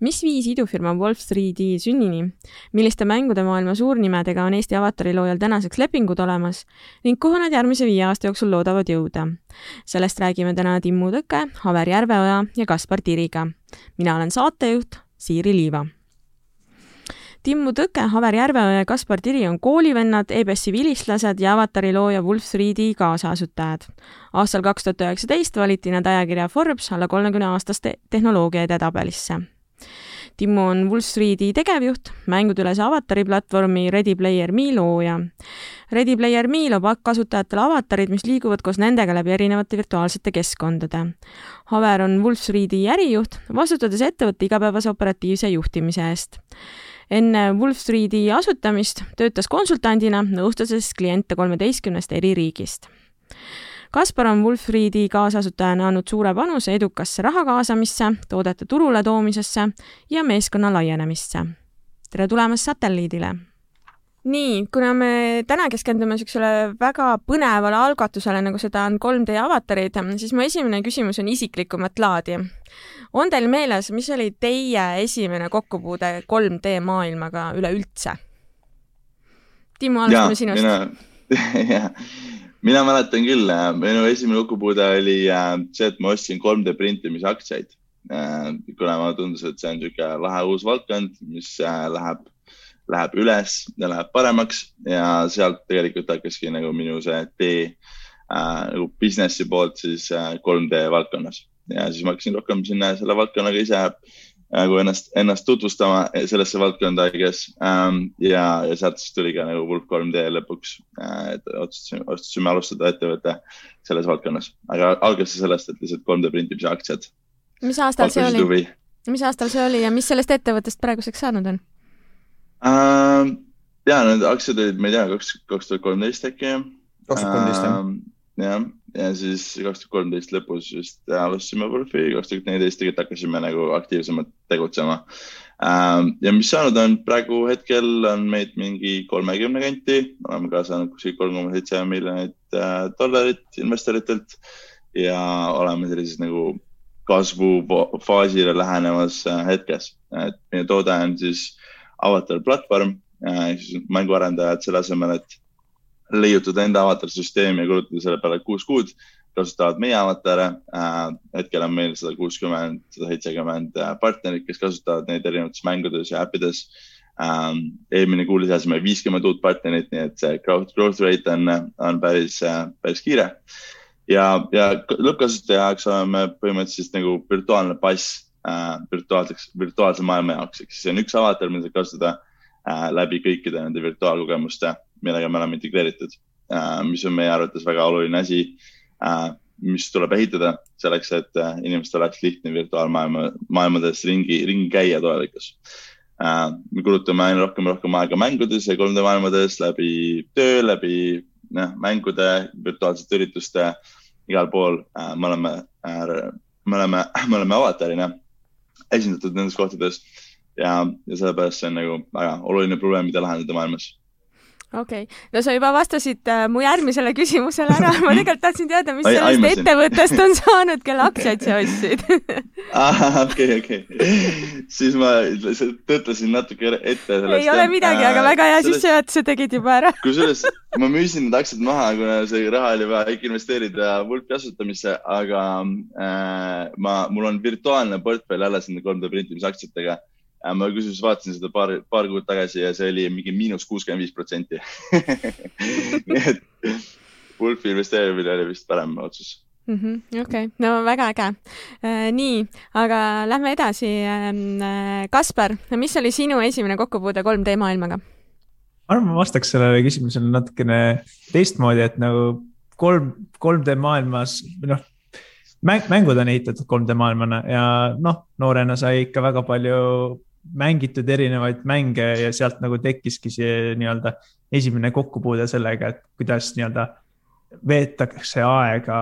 mis viis idufirma Wolf 3D sünnini, milliste mängude maailma suurnimedega on Eesti avatari loojal tänaseks lepingud olemas ning kuhu nad järgmise viie aasta jooksul loodavad jõuda. sellest räägime täna Timmu Tõke, Haver Järveoja ja Kaspar Tiriga. mina olen saatejuht Siiri Liiva Timmu Tõke, Haver Järveoja ja Kaspar Tiri on koolivennad, EBS-i vilistlased ja avatari looja Wolf 3D kaasasutajad. aastal kaks tuhat üheksateist valiti nad ajakirja Forbes alla kolmekümne aastaste tehnoloogia edetabelisse Timmu on Wallstreeti tegevjuht, mängudülese avatari platvormi Ready Player Me looja. Ready Player Me loob kasutajatele avatarid, mis liiguvad koos nendega läbi erinevate virtuaalsete keskkondade. Haver on Wallstreeti ärijuht, vastutades ettevõtte igapäevase operatiivse juhtimise eest enne Wolf Streeti asutamist töötas konsultandina, nõustades kliente kolmeteistkümnest eri riigist Kaspar on Wolfriedi kaasasutajana andnud suure panuse edukasse raha kaasamisse, toodete turule toomisesse ja meeskonna laienemisse. tere tulemast satelliidile! nii, kuna me täna keskendume niisugusele väga põnevale algatusele, nagu seda on 3D avatarid, siis mu esimene küsimus on isiklikumat laadi. on teil meeles, mis oli teie esimene kokkupuude 3D maailmaga üleüldse? Timo, alustame sinust. mina, mina mäletan küll, äh, minu esimene kokkupuude oli äh, see, et ma ostsin 3D printimise aktsiaid. Äh, kuna mulle tundus, et see on niisugune lahe uus valdkond, mis läheb, läheb üles ja läheb paremaks ja sealt tegelikult hakkaski nagu minu see tee nagu business'i poolt siis 3D valdkonnas ja siis ma hakkasin rohkem sinna selle valdkonnaga ise nagu ennast, ennast tutvustama sellesse valdkonda, I guess um,. ja, ja sealt siis tuli ka nagu Wolf 3D lõpuks uh,, et otsustasime, otsustasime alustada ettevõtte selles valdkonnas, aga algas see sellest, et lihtsalt 3D printimise aktsiad. mis aastal see oli? mis aastal see oli ja mis sellest ettevõttest praeguseks saanud on uh,? ja need aktsiad olid, ma ei tea, kaks, kaks tuhat kolmteist äkki. kaks tuhat kolmteist jah? jah ja siis kaks tuhat kolmteist lõpus vist alustasime Wolfi, kaks tuhat neliteist tegelikult hakkasime nagu aktiivsemalt tegutsema. Ähm, ja mis saanud on, praegu hetkel on meid mingi kolmekümne kanti, oleme ka saanud kuskil kolm koma seitse miljonit äh, dollarit investoritelt ja oleme sellises nagu kasvufaasile lähenevas äh, hetkes, et meie toode on siis avatar platvorm, äh, siis mänguarendajad selle asemel, et leiutada enda avatarsüsteemi ja kulutada selle peale kuus kuud, kasutavad meie avatare äh,. hetkel on meil sada kuuskümmend, sada seitsekümmend äh, partnerit, kes kasutavad neid erinevates mängudes ja äppides ähm,. eelmine kuu lisasime viiskümmend uut partnerit, nii et see growth, growth rate on, on päris äh,, päris kiire. ja, ja lõppkasutaja jaoks oleme põhimõtteliselt nagu virtuaalne pass äh, virtuaalseks, virtuaalse maailma jaoks, ehk siis see on üks avatar, mida saab kasutada äh, läbi kõikide nende virtuaalkogemuste millega me oleme integreeritud, äh, mis on meie arvates väga oluline asi, äh, mis tuleb ehitada selleks, et äh, inimestel oleks lihtne virtuaalmaailma, maailmades ringi, ringi käia tulevikus. me kulutame aina rohkem ja rohkem aega mängudes ja 3D maailmades läbi töö, läbi noh, mängude, virtuaalsete ürituste, igal pool me oleme, me oleme, me oleme avatarina esindatud nendes kohtades ja, ja sellepärast see on nagu väga oluline probleem, mida lahendada maailmas okei okay., no sa juba vastasid äh, mu järgmisele küsimusele ära, ma tegelikult tahtsin teada, mis sellest aimasin. ettevõttest on saanud, kelle aktsiaid sa ostsid okei, okei. siis ma tõtlesin natuke ette sellest. ei ole midagi äh,, aga väga hea sellest... sissejuhatuse tegid juba ära kusjuures ma müüsin need aktsiad maha, kuna see raha oli vaja ikka investeerida Vulpi asutamisse, aga äh, ma, mul on virtuaalne portfell alles nende 3D printimise aktsiatega Äh, ma kusjuures vaatasin seda paar, paar kuud tagasi ja see oli mingi miinus kuuskümmend viis protsenti. nii et Wolfi investeerimine oli vist parem otsus mm -hmm,. okei okay., no väga äge äh,. nii, aga lähme edasi ähm, äh,. Kaspar, mis oli sinu esimene kokkupuude 3D maailmaga? ma arvan, ma vastaks sellele küsimusele natukene teistmoodi, et nagu kolm, 3D maailmas, noh mäng, mängud on ehitatud 3D maailmana ja noh, noorena sai ikka väga palju mängitud erinevaid mänge ja sealt nagu tekkiski see nii-öelda esimene kokkupuude sellega, et kuidas nii-öelda veetakse aega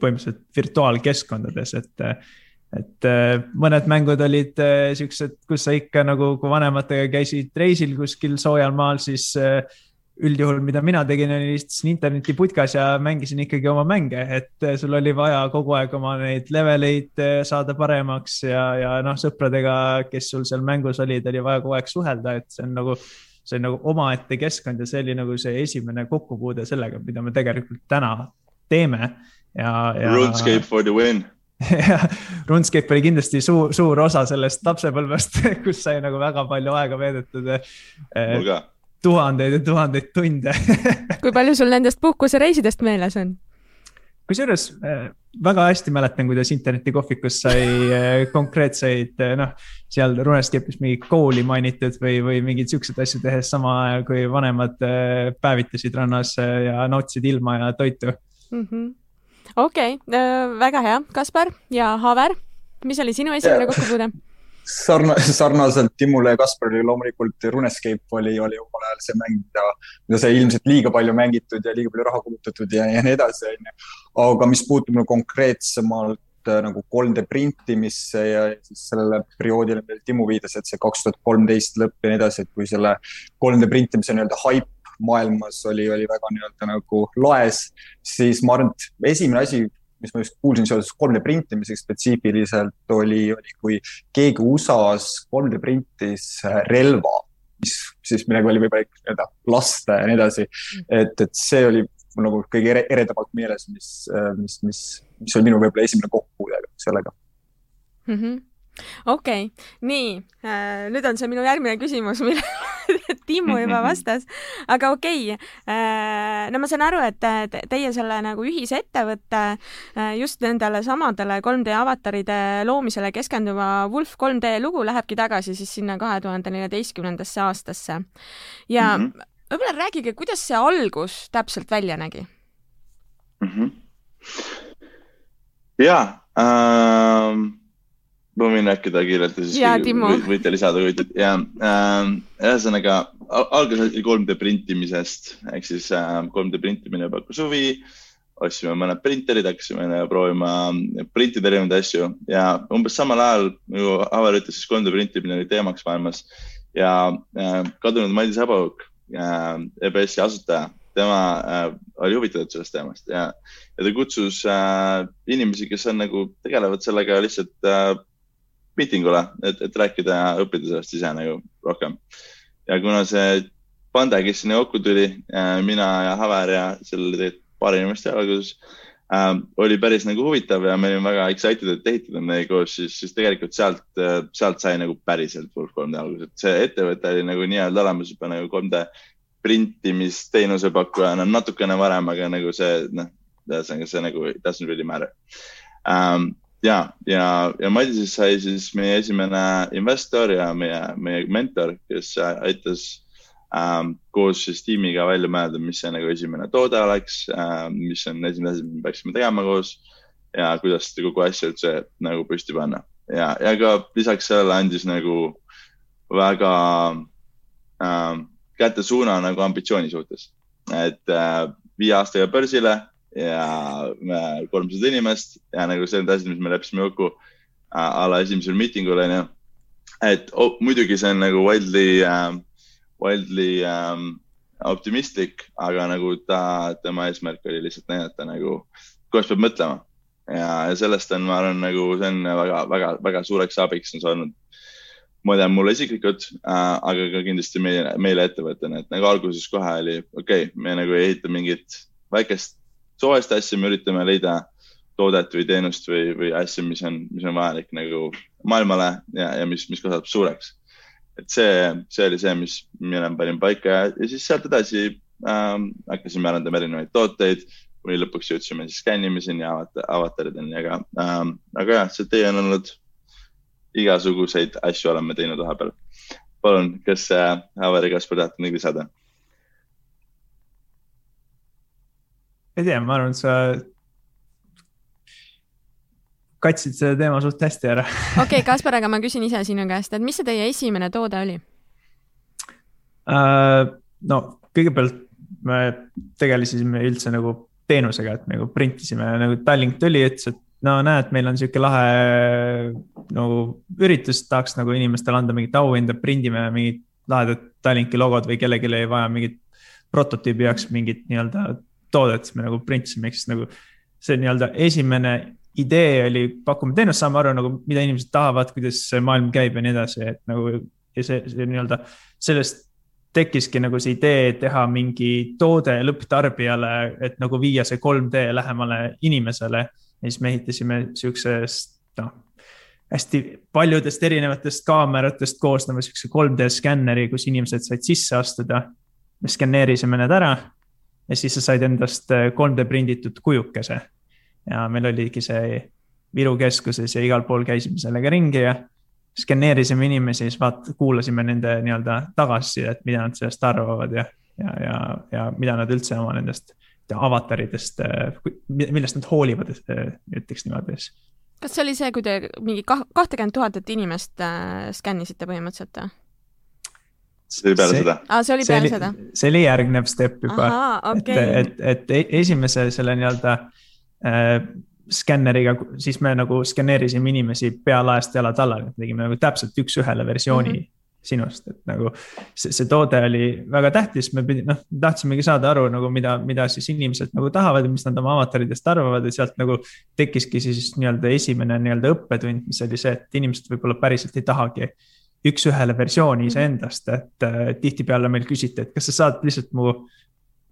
põhimõtteliselt virtuaalkeskkondades, et et mõned mängud olid siuksed, kus sa ikka nagu, kui vanematega käisid reisil kuskil soojal maal, siis üldjuhul, mida mina tegin, oli istusin internetiputkas ja mängisin ikkagi oma mänge, et sul oli vaja kogu aeg oma neid leveleid eh, saada paremaks ja, ja noh, sõpradega, kes sul seal mängus olid, oli vaja kogu aeg suhelda, et see on nagu, see on nagu omaette keskkond ja see oli nagu see esimene kokkupuude sellega, mida me tegelikult täna teeme ja, ja.... RuneScape for the win jah, RuneScape oli kindlasti suur, suur osa sellest lapsepõlvest, kus sai nagu väga palju aega veedetud. mul ka tuhandeid ja tuhandeid tunde. Kui palju sul nendest puhkusereisidest meeles on? kusjuures äh, väga hästi mäletan, kuidas internetikohvikus sai äh, konkreetseid, äh, noh, seal Runescape'is mingit kooli mainitud või, või mingeid siukseid asju tehes, sama ajal kui vanemad päevitasid rannas ja nautisid ilma ja toitu. -hmm.. okei väga hea, Kaspar ja Haver, mis oli sinu esimene kokkupuude? sarna-, sarnaselt Timule ja Kasparile loomulikult Runescape oli, oli omal ajal see mäng, mida, mida sai ilmselt liiga palju mängitud ja liiga palju raha kulutatud ja, ja nii edasi, onju. aga mis puutub nagu konkreetsemalt äh, nagu 3D printimisse ja siis sellele perioodile, millele Timu viitas, et see kaks tuhat kolmteist lõpp ja nii edasi, et kui selle 3D printimise nii-öelda haip maailmas oli, oli väga nii-öelda nagu laes, siis ma arvan, et esimene asi, mis ma just kuulsin seoses 3D printimisega spetsiifiliselt, oli, oli kui keegi USA-s 3D printis äh, relva, mis siis millega oli võimalik nii-öelda lasta ja nii edasi. et, et see oli mul nagu kõige eredamalt meeles, mis, äh, mis, mis, mis oli minu võib-olla esimene kokkupuude sellega mm. -hmm okei okay., nii äh,, nüüd on see minu järgmine küsimus, millele Timmu juba vastas, aga okei okay. äh,. no ma saan aru, et teie selle nagu ühisettevõtte äh, just nendele samadele 3D avataride loomisele keskenduva Wolf 3D lugu lähebki tagasi siis sinna kahe tuhande neljateistkümnendasse aastasse. ja mm -hmm. võib-olla rääkige, kuidas see algus täpselt välja nägi mm? -hmm. jaa ähm ma võin rääkida kiirelt ja siis võite lisada, kui ütlete ja äh, ühesõnaga algas asi 3D printimisest. Ehk siis äh, 3D printimine pakkus huvi. ostsime mõned printerid, hakkasime proovima printida erinevaid asju. Ja umbes samal ajal nagu Avar ütles, siis 3D printimine oli teemaks maailmas. Ja äh, kadunud Madis Habauk äh,, EBS-i asutaja tema äh, oli huvitatud sellest teemast. Ja, ja ta kutsus äh, inimesi, kes on nagu, tegelevad sellega lihtsalt äh, miitingule, et, et rääkida ja õppida sellest ise nagu rohkem. ja kuna see pande, kes sinna kokku tuli, äh, mina ja Haver ja seal oli tegelikult paar inimest seal alguses äh,, oli päris nagu huvitav ja me olime väga excited, et ehitada meiega koos, siis, siis tegelikult sealt, äh, sealt sai nagu päriselt Wolf 3D alguse, et see ettevõte oli nagu nii-öelda olemas juba nagu 3D printimisteenuse pakkujana natukene varem, aga nagu see, noh, ühesõnaga see nagu doesn't really matter um, ja, ja, ja Madisest sai siis meie esimene investor ja meie, meie mentor, kes aitas ähm, koos siis tiimiga välja mõelda, mis see nagu esimene toode oleks ähm,, mis on esimene asi, mida me peaksime tegema koos ja kuidas seda kogu asja üldse nagu püsti panna. ja, ja ka lisaks sellele andis nagu väga ähm, kätte suuna nagu ambitsiooni suhtes, et äh, viie aastaga börsile ja kolmsada inimest ja nagu see on asjad, mis me leppisime kokku a la esimesel miitingul onju. et oh, muidugi see on nagu wildly uh,, wildly um, optimistlik, aga nagu ta, tema eesmärk oli lihtsalt näidata nagu, kuidas peab mõtlema. ja, ja sellest on, ma arvan, nagu see on väga-väga-väga suureks abiks on see olnud ma tean, mulle isiklikult äh,, aga ka kindlasti meile, meile ettevõttena, et nagu alguses kohe oli, okei okay,, me nagu ei ehita mingit väikest suvest asja me üritame leida toodet või teenust või, või asja, mis on, mis on vajalik nagu maailmale ja, ja mis, mis kasvab suureks. et see, see oli see, mis mina panin paika ja, ja siis sealt edasi ähm, hakkasime arendama erinevaid tooteid, kuni lõpuks jõudsime siis skännimiseni ja avat-, avatarideni, aga ähm,, aga jah, see tee on olnud, igasuguseid asju oleme teinud vahepeal. palun, kas äh, Avar ja Kaspar tahate midagi lisada? Ei tea, ma arvan, et sa katsid selle teema suht hästi ära. okei okay,, Kaspar, aga ma küsin ise sinu käest, et mis see teie esimene toode oli uh,? no kõigepealt me tegelesime üldse nagu teenusega, et nagu printisime, nagu Tallink tuli, ütles, et no näed, meil on sihuke lahe nagu üritus, tahaks nagu inimestele anda mingit auhinda, prindime mingid lahedad Tallinki logod või kellelgi oli vaja mingit prototüübi jaoks mingit nii-öelda toodet, me nagu printisime, ehk siis nagu see nii-öelda esimene idee oli, pakume teenust, saame aru nagu, mida inimesed tahavad, kuidas see maailm käib ja nii edasi, et nagu ja see, see nii-öelda sellest tekkiski nagu see idee teha mingi toode lõpptarbijale, et nagu viia see 3D lähemale inimesele ja siis me ehitasime siuksest, noh, hästi paljudest erinevatest kaameratest koosneva siukse 3D skänneri, kus inimesed said sisse astuda. me skanneerisime need ära ja siis sa said endast 3D prinditud kujukese. ja meil oligi see Viru keskuses ja igal pool käisime sellega ringi ja skanneerisime inimesi, siis vaat-, kuulasime nende nii-öelda tagasisidet, mida nad sellest arvavad ja, ja, ja, ja mida nad üldse oma nendest avataridest, millest nad hoolivad, ütleks niimoodi siis. kas see oli see, kui te mingi kahtekümmet tuhandet inimest äh, skännisite põhimõtteliselt või? See oli peale see, seda. aa, see oli peale see oli, seda? see oli järgnev step juba. Okay. et, et, et e-, esimese selle nii-öelda äh, skänneriga, siis me nagu skanneerisime inimesi pea laest jalad alla, tegime nagu täpselt üks-ühele versiooni mm -hmm sinust, et nagu see, see toode oli väga tähtis, me pidi, noh, tahtsimegi saada aru nagu, mida, mida siis inimesed nagu tahavad ja mis nad oma avataridest arvavad ja sealt nagu tekkiski siis nii-öelda esimene nii-öelda õppetund, mis oli see, et inimesed võib-olla päriselt ei tahagi üks-ühele versiooni mhm. iseendast, et äh, tihtipeale meil küsiti, et kas sa saad lihtsalt mu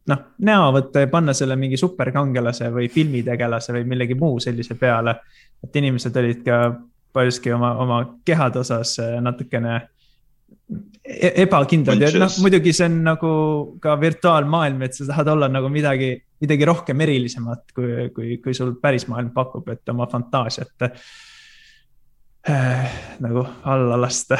noh, näo võtta ja panna selle mingi superkangelase või filmitegelase või millegi muu sellise peale. et inimesed olid ka paljuski oma, oma kehade osas äh, natukene E-, ebakindlad ja noh, muidugi see on nagu ka virtuaalmaailm, et sa tahad olla nagu midagi, midagi rohkem erilisemat, kui, kui, kui sul päris maailm pakub, et oma fantaasiat äh, nagu alla lasta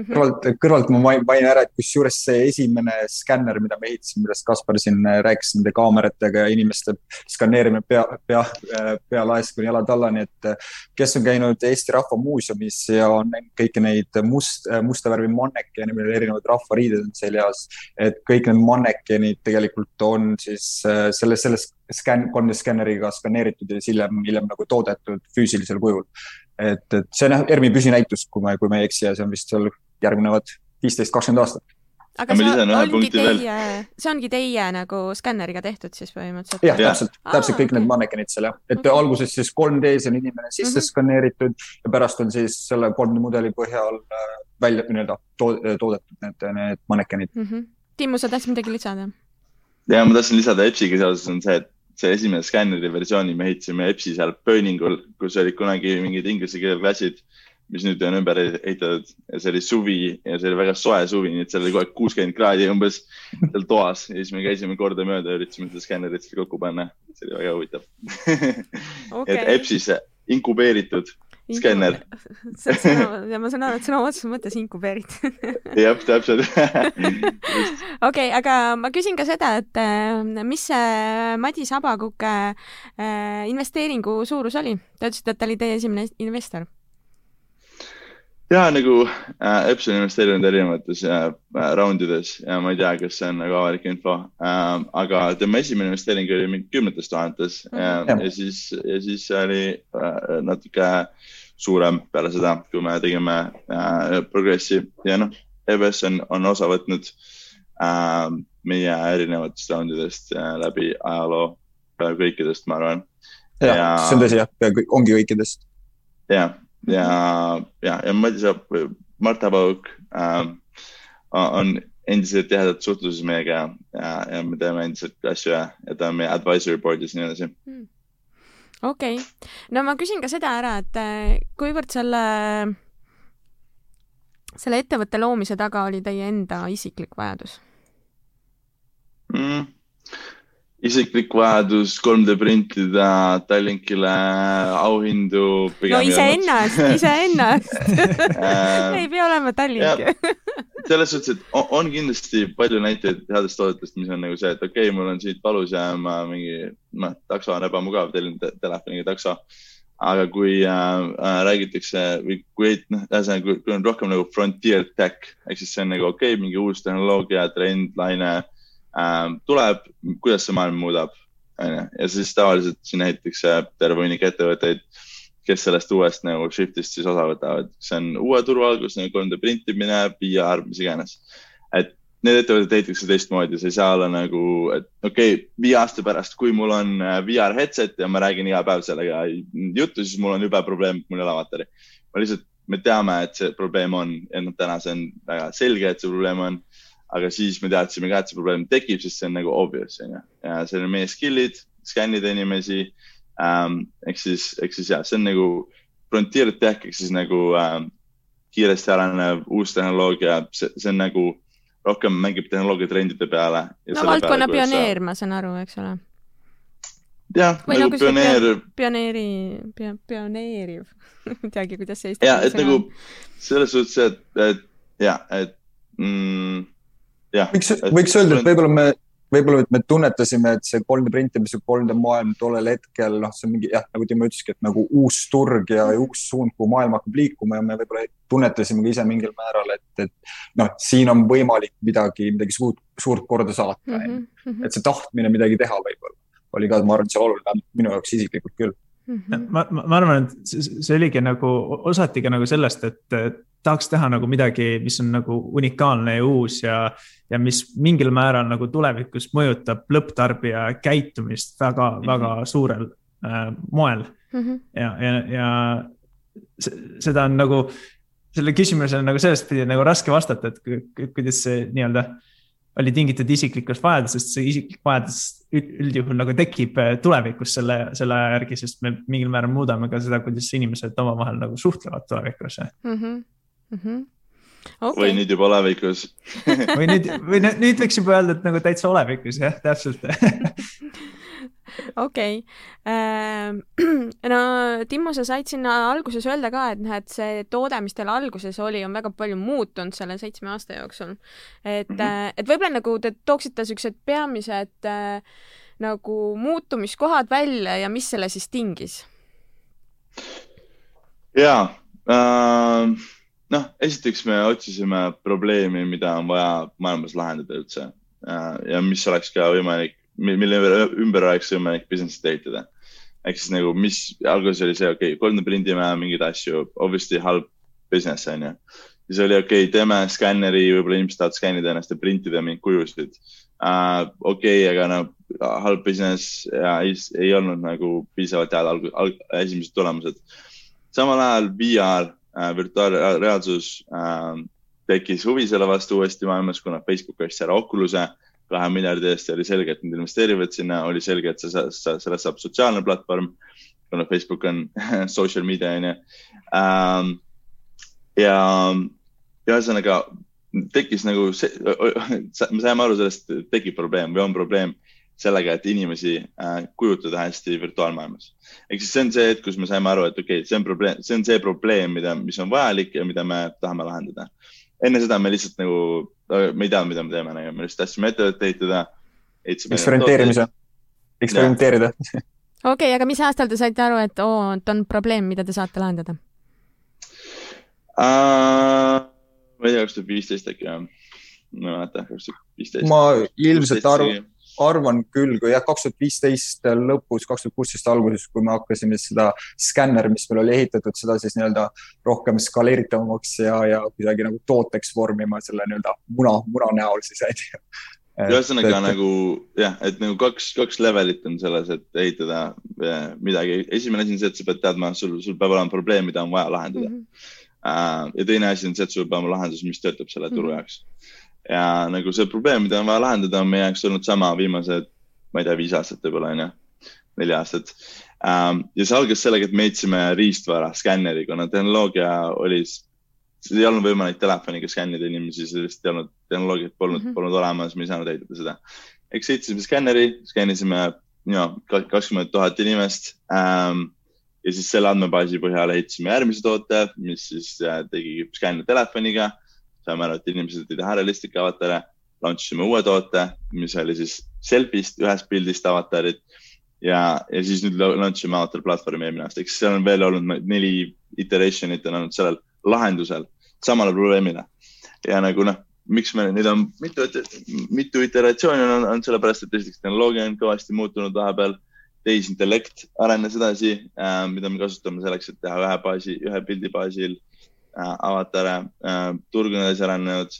Mhm. kõrvalt, kõrvalt ma mainin ära, et kusjuures see esimene skänner, mida me ehitasime, millest Kaspar siin äh, rääkis nende kaameratega ja inimeste skaneerimine pea, pea, äh, pealaest kuni jalatallani, et äh, kes on käinud Eesti Rahva Muuseumis ja on näinud kõiki neid must, musta värvi mannekene, millel erinevad rahvariided on seljas, et kõik need mannekenid tegelikult on siis selles, selles skänn, 3D skänneriga skaneeritud ja siis hiljem, hiljem nagu toodetud füüsilisel kujul et, et see on jah ERMi püsinäitus, kui ma, kui ma ei eksi ja see on vist seal järgnevad viisteist, kakskümmend aastat. aga see ongi teie, see ongi teie nagu skänneriga tehtud siis põhimõtteliselt? jah, täpselt, täpselt kõik okay. need mannekenid seal jah, et okay. alguses siis 3D-s on inimene sisse mm -hmm. skaneeritud ja pärast on siis selle 3D mudeli põhjal äh, välja nii-öelda toodetud need, need mannekenid mm. -hmm. Timmu, sa tahtsid midagi lisada? ja ma tahtsin lisada EPS-iga seoses on see, et see esimene skänneri versiooni me ehitasime EPS-i seal Burningul, kus olid kunagi mingid inglise keele klassid, mis nüüd on ümber ehitatud ja see oli suvi ja see oli väga soe suvi, nii et seal oli kogu aeg kuuskümmend kraadi umbes seal toas ja siis me käisime kordamööda ja üritasime seda skännerit seal kokku panna. see oli väga huvitav okay. et EPS-is inkubeeritud skänner. ja ma saan aru, et sõna otseses mõttes inkubeeritud jah, täpselt okei, aga ma küsin ka seda, et äh, mis see Madis Abakuke äh, investeeringu suurus oli? Te ütlesite, et ta oli teie esimene investor ja nagu äh, Epson investeerinud erinevates äh, raundides ja ma ei tea, kas see on nagu avalik info äh,, aga tema esimene investeering oli mingi kümnetes tuhandetes mm -hmm. ja, ja siis, ja siis oli äh, natuke suurem peale seda, kui me tegime äh, progressi ja noh, EBS on, on osa võtnud äh, meie erinevatest raundidest äh, läbi ajaloo, peaaegu kõikidest, ma arvan. ja, ja, see on tõsi jah, peaaegu ongi kõikidest. jah ja, ja, ja Madis Mart Habauk äh, on endiselt tihedat suhtluses meiega ja, ja me teeme endiselt asju ja, ja ta on meie advisory board'is ja nii edasi hmm.. Okei okay., no ma küsin ka seda ära, et äh, kuivõrd selle, selle ettevõtte loomise taga oli teie enda isiklik vajadus mm.? isiklik vajadus 3D printida Tallinkile auhindu. no iseennast, iseennast ei pea olema Tallink selles suhtes, et on, on kindlasti palju näiteid headest toodetest, mis on nagu see, et okei okay,, mul on siit valus ja ma mingi, noh, takso on ebamugav, tellin te telefoniga takso. aga kui äh, äh, räägitakse või kui, noh, ühesõnaga, kui, on rohkem nagu frontier tech ehk siis see on nagu okei okay,, mingi uus tehnoloogia, trend, laine äh, tuleb, kuidas see maailma muudab, onju. ja siis tavaliselt siin näitakse terve hunnik ettevõtteid, kes sellest uuest nagu shift'ist siis osa võtavad. see on uue turu algus nagu 3D printimine, PR, mis iganes. et need ettevõtted ehitatakse teistmoodi, sa ei saa olla nagu, et okei okay,, viie aasta pärast, kui mul on äh, VR headset ja ma räägin iga päev sellega juttu, siis mul on jube probleem, mul ei ole materjali. ma lihtsalt, me teame, et see probleem on ja noh, täna see on väga selge, et see probleem on. aga siis me teadsime ka, et see probleem tekib, sest see on nagu obvious on ju ja see on meie skill'id, skännida inimesi ähm,. ehk siis, ehk siis jah, see on nagu frontier tech ehk siis nagu ähm, kiiresti arenev uus tehnoloogia, see, see on nagu rohkem mängib tehnoloogia trendide peale. no valdkonna peale, pioneer, ma saan aru, eks ole. jah, nagu, nagu pioneer. pioneeri, pioneeriv ei teagi, kuidas see eesti keeles on. ja, et nagu selles suhtes, et, et ja, et mm, jah. võiks, võiks öelda, et võib-olla me võib-olla me tunnetasime, et see 3D printimise 3D maailm tollel hetkel, noh, see on mingi jah, nagu Timo ütleski, et nagu uus turg ja, ja uus suund, kuhu maailm hakkab liikuma ja me võib-olla tunnetasime ka ise mingil määral, et, et noh, siin on võimalik midagi, midagi suurt, suurt korda saata mm. -hmm. et see tahtmine midagi teha võib-olla oli ka, ma arvan, et see oluline, minu jaoks isiklikult küll mm. -hmm. ma, ma, ma arvan, et see oligi nagu, osati ka nagu sellest, et tahaks teha nagu midagi, mis on nagu unikaalne ja uus ja, ja mis mingil määral nagu tulevikus mõjutab lõpptarbija käitumist väga mm, -hmm. väga suurel äh, moel mm. -hmm. ja, ja, ja seda on nagu, selle küsimusele nagu sellest pidi nagu raske vastata, et kuidas see nii-öelda oli tingitud isiklikust vajadusest, see isiklik vajadus üldjuhul nagu tekib äh, tulevikus selle, selle aja järgi, sest me mingil määral muudame ka seda, kuidas inimesed omavahel nagu suhtlevad tulevikus mm. -hmm. Mm -hmm. Okay. või nüüd juba olevikus või nüüd, või nüüd võiks juba öelda, et nagu täitsa olevikus jah, täpselt okei ähm, no Timmo, sa said sinna alguses öelda ka, et noh, et see toode, mis teil alguses oli, on väga palju muutunud selle seitsme aasta jooksul. et mm, -hmm. et võib-olla nagu te tooksite siuksed peamised äh, nagu muutumiskohad välja ja mis selle siis tingis? ja äh, noh, esiteks me otsisime probleemi, mida on vaja maailmas lahendada üldse äh, ja mis oleks ka võimalik mille ümber oleks võimalik business'it ehitada. ehk siis nagu, mis alguses oli see, okei okay,, 3D prindime mingeid asju, obviously halb business on ju. siis oli okei okay,, teeme skänneri, võib-olla inimesed tahavad skännida ennast ja printida mingeid kujusid uh,. okei okay,, aga no halb business ja ei, ei olnud nagu piisavalt head alg-, alg, esimesed tulemused. samal ajal VR uh,, virtuaalreaalsus uh, tekkis huvi selle vastu uuesti maailmas, kuna Facebook ostis ära Oculus'e kahe miljardi eest ja oli selge, et nad investeerivad sinna, oli selge, et see, sellest saab sotsiaalne platvorm, kuna Facebook on social media on ju. Ähm, ja, ühesõnaga tekkis nagu see, me saime aru sellest, tekib probleem või on probleem sellega, et inimesi äh, kujutada hästi virtuaalmaailmas. ehk siis see on see hetk, kus me saime aru, et okei okay,, see on probleem, see on see probleem, mida, mis on vajalik ja mida me tahame lahendada. Enne seda me lihtsalt nagu me ei teadnud, mida me teeme, nagu me lihtsalt tahtsime ettevõtet ehitada. eksperimenteerimise, eksperimenteerida. okei okay,, aga mis aastal te saite aru, et oo, et on probleem, mida te saate lahendada uh,? ma ei tea, kaks tuhat viisteist äkki jah, ma ei mäleta, kaks tuhat viisteist. ma ilmselt arvan arvan küll, kui jah, kaks tuhat viisteist lõpus, kaks tuhat kuusteist alguses, kui me hakkasime seda skänner, mis meil oli ehitatud, seda siis nii-öelda rohkem skaleeritavamaks ja, ja kuidagi nagu tooteks vormima selle nii-öelda muna, muna näol siis, on ju ühesõnaga et... nagu jah, et nagu kaks, kaks levelit on selles, et ehitada eh, midagi. esimene asi on see, et sa pead teadma, sul, sul peab olema probleem, mida on vaja lahendada mm. -hmm. Ja teine asi on see, et sul peab olema lahendus, mis töötab selle turu mm -hmm. Ja nagu see probleem, mida on vaja lahendada, on meie jaoks olnud sama viimased, ma ei tea, viis aastat võib-olla onju, neli aastat um,. ja see algas sellega, et me ehitasime riistvara, skänneri, kuna tehnoloogia oli, ei olnud võimalik telefoniga skännida inimesi, see lihtsalt ei olnud, tehnoloogiat polnud mm, -hmm. polnud olemas, me ei saanud ehitada seda. eks ehitasime skänneri, skännisime kakskümmend tuhat inimest um, ja siis selle andmebaasi põhjal ehitasime järgmise toote, mis siis äh, tegi skänne telefoniga saime aru, et inimesed ei taha realistlik avatare. Launch isime uue toote, mis oli siis selfist, ühest pildist avatarid ja, ja siis nüüd launch ime avatar platvormi eelmine aasta, eks seal on veel olnud neli iteration'it on olnud sellel lahendusel samale probleemile. ja nagu noh, miks me, neid on mitu, mitu iteratsiooni on, on sellepärast, et esiteks tehnoloogia on kõvasti muutunud vahepeal. tehisintellekt arenes edasi äh,, mida me kasutame selleks, et teha ühe baasi, ühe pildi baasil avatare äh,. turg on edasi arenenud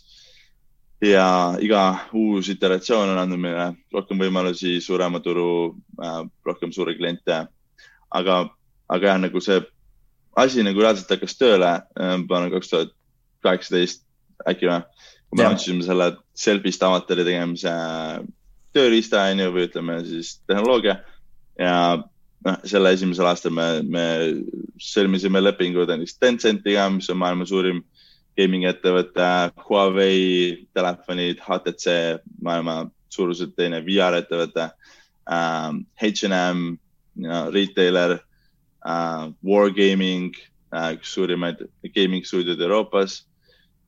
ja iga uus iteratsioon on andnud meile rohkem võimalusi, suurema turu äh,, rohkem suuri kliente. aga, aga jah, nagu see asi nagu reaalselt hakkas tööle äh,, ma arvan, kaks tuhat kaheksateist äkki või kui me isime selle selfist avatari tegemise tööriista, on ju, või ütleme siis tehnoloogia ja noh, selle esimesel aastal me, me sõlmisime lepingud näiteks Tencentiga, mis on maailma suurim gaming ettevõte, Huawei telefonid, HTC, maailma suuruselt teine VR ettevõte um,, H&M, retailer uh,, Wargaming uh,, üks suurimaid gaming stuudioid Euroopas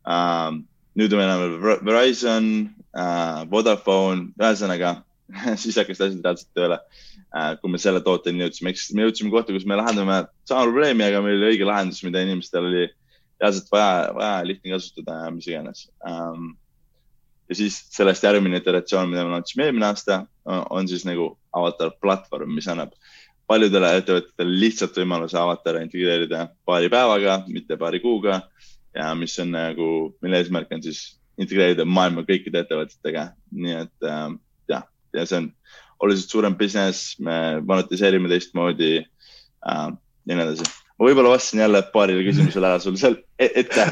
um, nüüd meil enam Verizon uh,, Vodafone, ühesõnaga siis hakkasid asjad reaalselt tööle uh,. kui me selle tooteni jõudsime, siis me jõudsime kohta, kus me lahendame sama probleemi, aga meil oli õige lahendus, mida inimestel oli reaalselt vaja, vaja lihtne kasutada ja mis iganes um,. ja siis sellest järgmine iteratsioon, mida me launch ime eelmine aasta, on siis nagu avatar platvorm, mis annab paljudele ettevõtetele lihtsalt võimaluse avatare integreerida paari päevaga, mitte paari kuuga ja mis on nagu, mille eesmärk on siis integreerida maailma kõikide ettevõtetega, nii et äh, jah, ja see on oluliselt suurem business, me monetiseerime teistmoodi äh, ja nii edasi ma võib-olla vastasin jälle paarile küsimusele ära sul seal e-, ette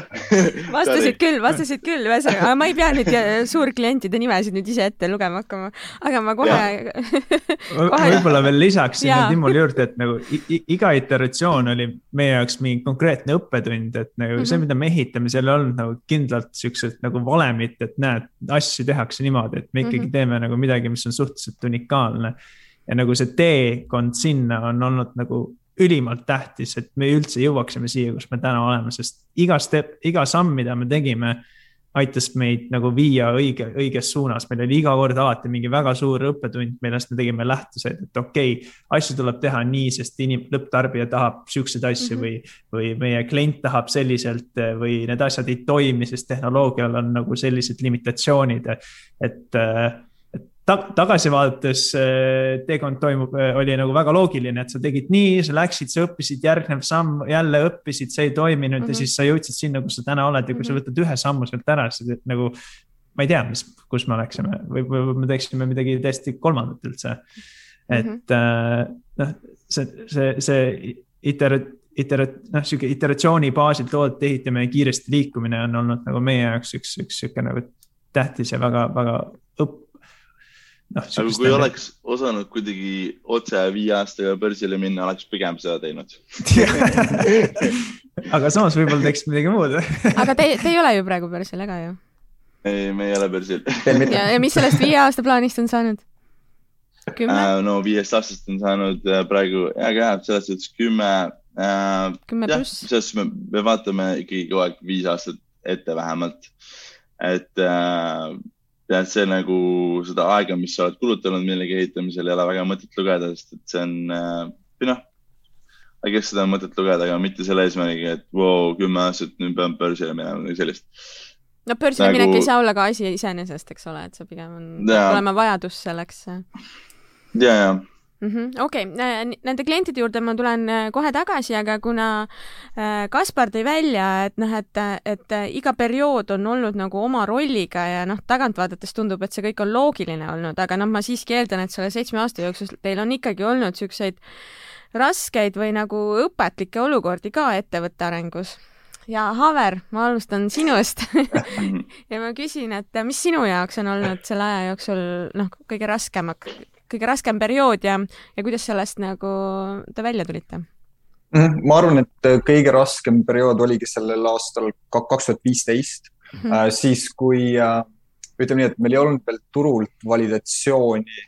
vastasid küll, vastasid küll, ühesõnaga, ma ei pea äh, suurklientide nimesid nüüd ise ette lugema hakkama, aga ma kohe kohe... võib-olla veel lisaks sinna Timule juurde, et nagu iga iteratsioon oli meie jaoks mingi konkreetne õppetund, et nagu mm -hmm. see, mhm. mida me ehitame, seal ei olnud nagu kindlalt siuksed nagu valemit, et näed, asju tehakse niimoodi, et me ikkagi mm -hmm. teeme nagu midagi, mis on suhteliselt unikaalne ja nagu see teekond sinna on olnud nagu ülimalt tähtis, et me üldse jõuaksime siia, kus me täna oleme, sest iga step, iga samm, mida me tegime, aitas meid nagu viia õige, õiges suunas. meil oli iga kord alati mingi väga suur õppetund, millest me tegime lähtused, et okei okay,, asju tuleb teha nii, sest inim-, lõpptarbija tahab siukseid asju mm -hmm. või, või meie klient tahab selliselt või need asjad ei toimi, sest tehnoloogial on nagu sellised limitatsioonid, et äh, ta tagasi vaadates teekond toimub, oli nagu väga loogiline, et sa tegid nii, sa läksid, sa õppisid, järgnev samm jälle õppisid, see ei toiminud mm -hmm. ja mhm. siis sa jõudsid sinna, kus sa täna oled ja kui sa mhm. võtad ühe sammu sealt ära, siis nagu. ma ei tea, mis, kus me oleksime või, või me teeksime midagi täiesti kolmandat üldse. et mm -hmm. noh, see, see, see iter-, iter-, noh, sihuke iteratsiooni baasil toodete ehitamine kiiresti liikumine on olnud nagu meie jaoks üks, üks sihuke nagu tähtis ja väga, väga noh. aga kui oleks osanud kuidagi otse viie aastaga börsile minna, oleks pigem seda teinud aga samas võib-olla teeks midagi muud aga te, te ei ole ju praegu börsil, ega ju? ei, me ei ole börsil ja, ja mis sellest viie aasta plaanist on saanud? kümme uh,? no viiest aastast on saanud uh, praegu, väga hea, selles suhtes kümme uh,. kümme pluss. selles suhtes me, me vaatame ikkagi kogu aeg viis aastat ette vähemalt. et uh, ja see nagu seda aega, mis sa oled kulutanud millegi ehitamisel, ei ole väga mõtet lugeda, sest et see on äh, või noh, kes seda on mõtet lugeda, aga mitte selle eesmärgiga, et voo wow,, kümme aastat, nüüd pean börsile minema või sellist. no börsile nagu... minek ei saa olla ka asi iseenesest, eks ole, et see pigem on, olema vajadus selleks. ja, ja. Okei okay., nende klientide juurde ma tulen äh, kohe tagasi, aga kuna äh, Kaspar tõi välja, et noh, et, et äh, iga periood on olnud nagu oma rolliga ja noh, tagant vaadates tundub, et see kõik on loogiline olnud, aga noh, ma siiski eeldan, et selle seitsme aasta jooksul teil on ikkagi olnud niisuguseid raskeid või nagu õpetlikke olukordi ka ettevõtte arengus. Ja Haver, ma alustan sinust. Ja ma küsin, et mis sinu jaoks on olnud selle aja jooksul noh, kõige raskem kõige raskem periood ja, ja kuidas sellest nagu te välja tulite? Mhm, ma arvan, et äh, kõige raskem periood oligi sellel aastal kaks tuhat viisteist, mhm. äh, siis kui äh, ütleme nii, et meil ei olnud veel turult validatsiooni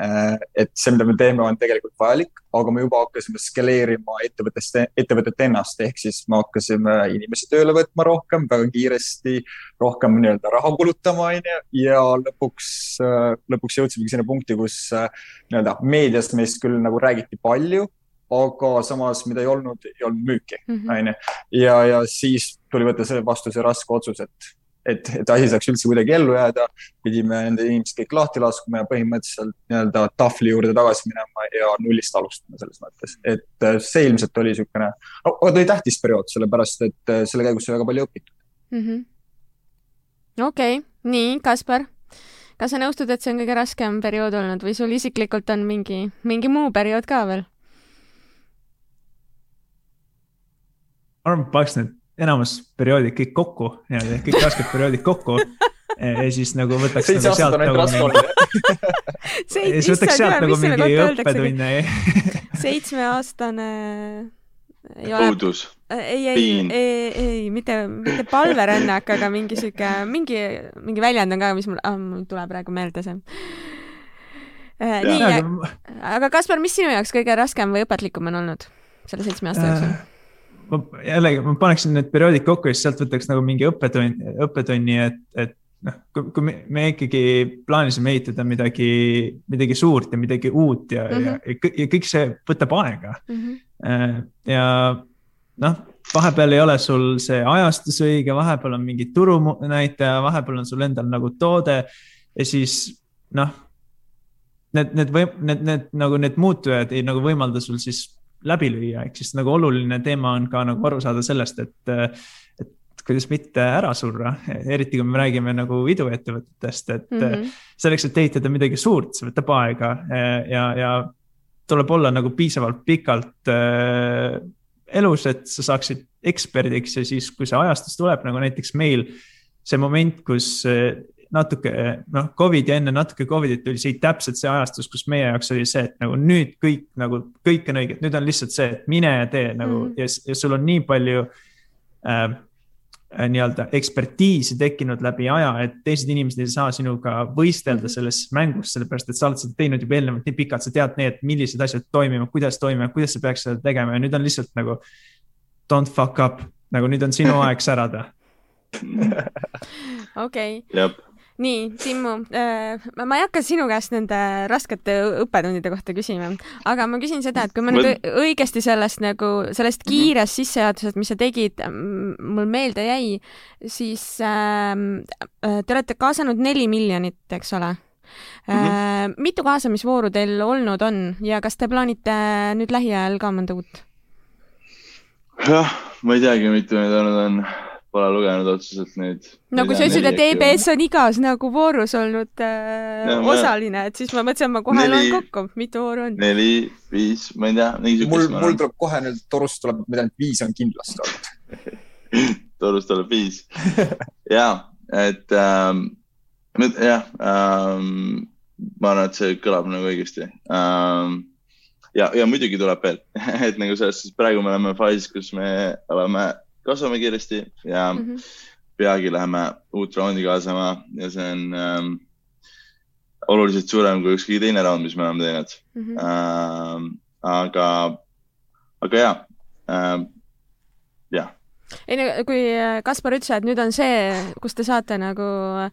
et see, mida me teeme, on tegelikult vajalik, aga me juba hakkasime skaleerima ettevõttest, ettevõtet ennast, ehk siis me hakkasime inimesi tööle võtma rohkem, väga kiiresti, rohkem nii-öelda raha kulutama, onju. ja lõpuks, äh, lõpuks jõudsimegi sinna punkti, kus äh, nii-öelda meedias meist küll nagu räägiti palju, aga samas, mida ei olnud, ei olnud müüki, Mhm. onju. ja, ja siis tuli võtta selle vastu see raske otsus, et et, et asi saaks üldse kuidagi ellu jääda, pidime nende inimesed kõik lahti laskma ja põhimõtteliselt nii-öelda tahvli juurde tagasi minema ja nullist alustama selles mõttes, et äh, see ilmselt oli niisugune no,, aga ta oli tähtis periood, sellepärast et äh, selle käigus sai väga palju õpitud. Mhm. okei, nii, Kaspar, kas sa nõustud, et see on kõige raskem periood olnud või sul isiklikult on mingi, mingi muu periood ka veel? ma arvan, et paneks need enamus perioodid kõik kokku, nii-öelda kõik rasked perioodid kokku ja siis nagu võtaks seitse nagu aastat sealt on ainult nagu raske olnud. ja siis võtaks sealt nagu mingi õppetunne seitsmeaastane ei ole, õudus. ei, ei, piin. ei, ei, mitte, mitte palverännak, aga mingi sihuke, mingi, mingi väljend on ka, mis mul ah,, mul ei tule praegu meelde see. nii, Aga- aga Kaspar, mis sinu jaoks kõige raskem või õpetlikum on olnud selle seitsme aasta jooksul? Ma jällegi, ma paneksin need perioodid kokku ja siis sealt võtaks nagu mingi õppetund, õppetunni, et, et noh, kui, kui me, me ikkagi plaanisime ehitada midagi, midagi suurt ja midagi uut ja mm, -hmm. ja, ja, kõ- ja kõik see võtab aega. ja noh, vahepeal ei ole sul see ajastus õige, vahepeal on mingi turunäitaja, vahepeal on sul endal nagu toode ja siis noh, need, need või need, need nagu need muutujad ei nagu võimalda sul siis läbi lüüa, ehk siis nagu oluline teema on ka nagu aru saada sellest, et, et kuidas mitte ära surra, eriti kui me räägime nagu iduettevõtetest, et mm. -hmm. selleks, et ehitada midagi suurt, see võtab aega ja, ja tuleb olla nagu piisavalt pikalt äh, elus, et sa saaksid eksperdiks ja siis, kui see ajastus tuleb, nagu näiteks meil see moment, kus äh, natuke noh, Covid ja enne natuke Covidit tuli siit täpselt see ajastus, kus meie jaoks oli see, et nagu nüüd kõik nagu kõik on õige, nüüd on lihtsalt see, et mine ja tee nagu mm. ja, ja sul on nii palju äh, nii-öelda ekspertiisi tekkinud läbi aja, et teised inimesed ei saa sinuga võistelda Mhm. selles mängus, sellepärast et sa oled seda teinud juba eelnevalt nii pikalt, sa tead need, millised asjad toimivad, kuidas toimivad, kuidas sa peaks seda tegema ja nüüd on lihtsalt nagu don't fuck up, nagu nüüd on sinu aeg särada okei, nii, Timmu, ma ei hakka sinu käest nende raskete õppetundide kohta küsima, aga ma küsin seda, et kui ma nüüd õigesti sellest nagu, sellest kiirest sissejuhatusest, mis sa tegid, mul meelde jäi, siis ähm, äh, te olete kaasanud neli miljonit, eks ole äh,. mitu kaasamisvooru teil olnud on ja kas te plaanite nüüd lähiajal ka mõnda uut? jah, ma ei teagi, mitu neid olnud on, pole lugenud otseselt neid. no kui sa ütlesid, et EBS on igas nagu voorus olnud äh, Ja osaline, et siis ma mõtlesin, et ma kohe Neli- loen kokku, mitu vooru on. neli, viis, ma ei tea, mingi mul, siukest. mul tuleb kohe nüüd torust tuleb, ma tean, et viis on kindlasti olnud. Torust tuleb viis. ja, et ähm, jah ähm,, ma arvan, et see kõlab nagu õigesti ähm,. ja, ja muidugi tuleb veel, et nagu selles suhtes praegu me oleme faasis, kus me oleme, kasvame kiiresti ja mm. -hmm. peagi läheme uut raundi kaasama ja see on ähm, oluliselt suurem kui ükskõik teine raund, mis me oleme teinud Mhm. ähm,. aga, aga ja ähm,, jah ei no kui äh, Kaspar ütles, et nüüd on see, kus te saate nagu äh,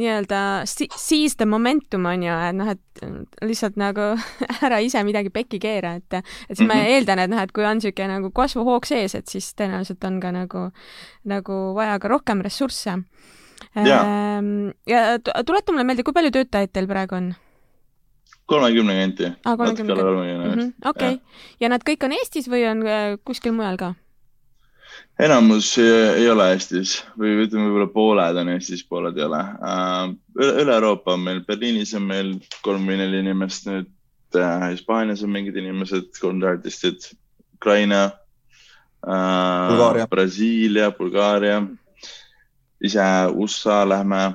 nii-öelda seize the momentum on ju, et noh, et lihtsalt nagu ära ise midagi pekki keera, et, et siis mm -hmm. ma Mhm. eeldan, et noh, et kui on niisugune nagu kasvuhoog sees, et siis tõenäoliselt on ka nagu, nagu vaja ka rohkem ressursse. Jaa. ja tu- tuleta mulle meelde, kui palju töötajaid teil praegu on? kolmekümne kanti. Aa, 30 kanti. kolmekümne. okei, ja nad kõik on Eestis või on äh, kuskil mujal ka? Enamus ei, ei ole Eestis või ütleme, võib-olla pooled on Eestis, pooled ei ole uh,. üle, üle Euroopa on meil, Berliinis on meil kolm või neli inimest nüüd uh,, Hispaanias on mingid inimesed, kolm artistid, Ukraina Brasiilia, Bulgaaria. ise USA lähme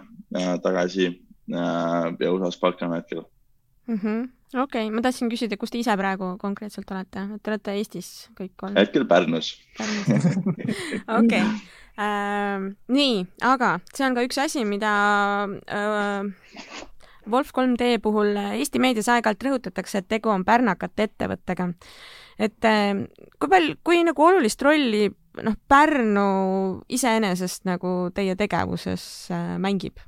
tagasi ja USA-s palkame hetkel. Mhm. okei, ma tahtsin küsida, kus te ise praegu konkreetselt olete, te olete Eestis kõik kolm? hetkel Pärnus. okei, nii, aga see on ka üks asi, mida äh, Wolf 3D puhul Eesti meedias aeg-ajalt rõhutatakse, et tegu on pärnakate ettevõttega. et äh, kui palju, kui nagu olulist rolli noh, Pärnu iseenesest nagu teie tegevuses äh, mängib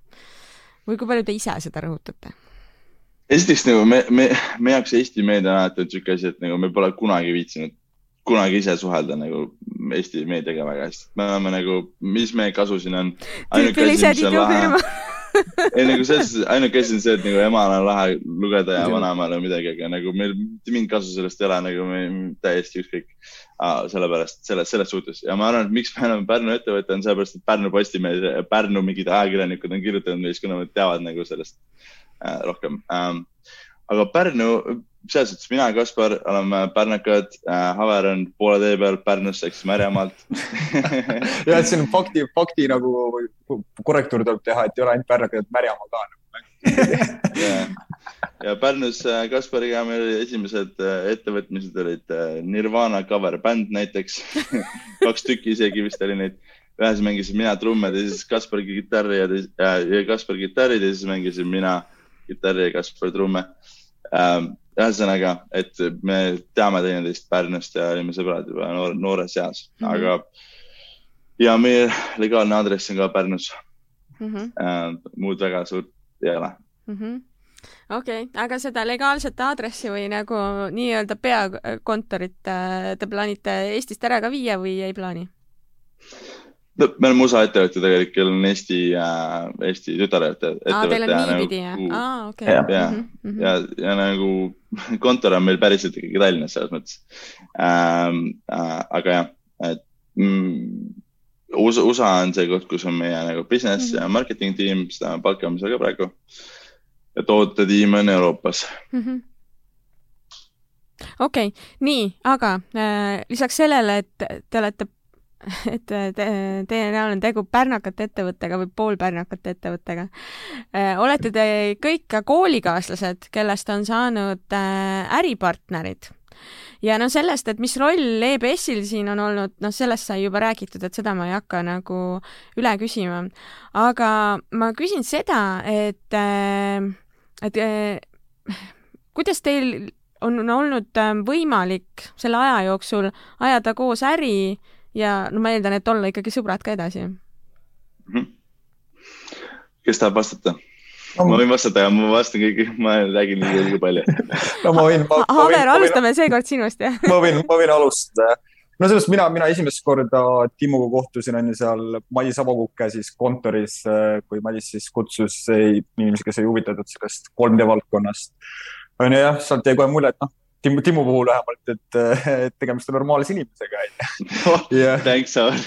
või kui palju te ise seda rõhutate? Esiteks nagu me, me, meie jaoks Eesti meedia on alati niisugune asi, et nagu me pole kunagi viitsinud kunagi ise suhelda nagu Eesti meediaga väga hästi. me oleme nagu, mis meie kasu siin on. ei nagu selles suhtes, ainuke asi on see, et nagu emal on lahe lugeda ja vanaemal või midagi, aga nagu meil mitte mingit kasu sellest ei ole, nagu me täiesti ükskõik ah,. sellepärast, selles, selles suhtes ja ma arvan, et miks me oleme Pärnu ettevõte, on sellepärast, et Pärnu Postimees, Pärnu mingid ajakirjanikud on kirjutanud meist, kuna nad teavad nagu sellest äh, rohkem ähm,. aga Pärnu, selles suhtes mina ja Kaspar oleme pärnakad äh,, Haver on poole tee peal Pärnusse, eks Märjamaalt ja, et siin fakti, fakti nagu korrektuur tuleb teha, et ei ole ainult pärnakad, et Märjamaa ka nagu ja, ja Pärnus äh, Kaspariga meil esimesed äh, ettevõtmised olid äh, Nirvana cover bänd näiteks kaks tükki isegi vist oli neid. ühes mängisin mina trumme, teises Kaspar kitarri ja, ja, ja Kaspar kitarri, teises mängisin mina kitarri ja Kaspar trumme ähm, ühesõnaga, et me teame teineteist Pärnust ja olime sõbrad juba noor, noores eas mm, -hmm. aga ja meie legaalne aadress on ka Pärnus mm. -hmm. Äh, muud väga suurt ei ole mm. -hmm okei okay., aga seda legaalset aadressi või nagu nii-öelda peakontorit äh, te plaanite Eestist ära ka viia või ei plaani? No me oleme USA ettevõte tegelikult, kellel on Eesti äh,, Eesti tütarettevõte. aa, teil on niipidi jah? Nagu aa, okei. ja, ja, mm -hmm. ja, ja nagu kontor on meil päriselt ikkagi Tallinnas selles mõttes ähm,. Äh, aga jah, et mm, USA, USA on see koht, kus on meie nagu business mm -hmm. ja marketing tiim, seda me palkame seal ka praegu. ja tootetiim on Euroopas mm. -hmm okei okay., nii, aga äh, lisaks sellele, et te olete et te, teie näol on tegu pärnakate ettevõttega või poolpärnakate ettevõttega. Äh, olete te kõik ka koolikaaslased, kellest on saanud äh, äripartnerid ja no sellest, et mis roll EBS-il siin on olnud, noh, sellest sai juba räägitud, et seda ma ei hakka nagu üle küsima. aga ma küsin seda, et, äh, et kuidas teil on olnud võimalik selle aja jooksul ajada koos äri ja no ma eeldan, et olla ikkagi sõbrad ka edasi mm. -hmm. kes tahab vastata ma võin vastata ja ma vastan kõik, ma räägin liiga palju no ma võin. Haver, alustame seekord sinust, jah ma võin, ma võin alustada no sellest mina, mina esimest korda Timuga kohtusin, on ju seal Madis Avakuke siis kontoris, kui Madis siis kutsus inimesi, kes ei huvitatud sellest 3D valdkonnast. on ju jah, sealt jäi kohe mulje, et noh, Timu, Timu puhul vähemalt, et, et tegemist on normaalse inimesega, onju. Thanks, Saar.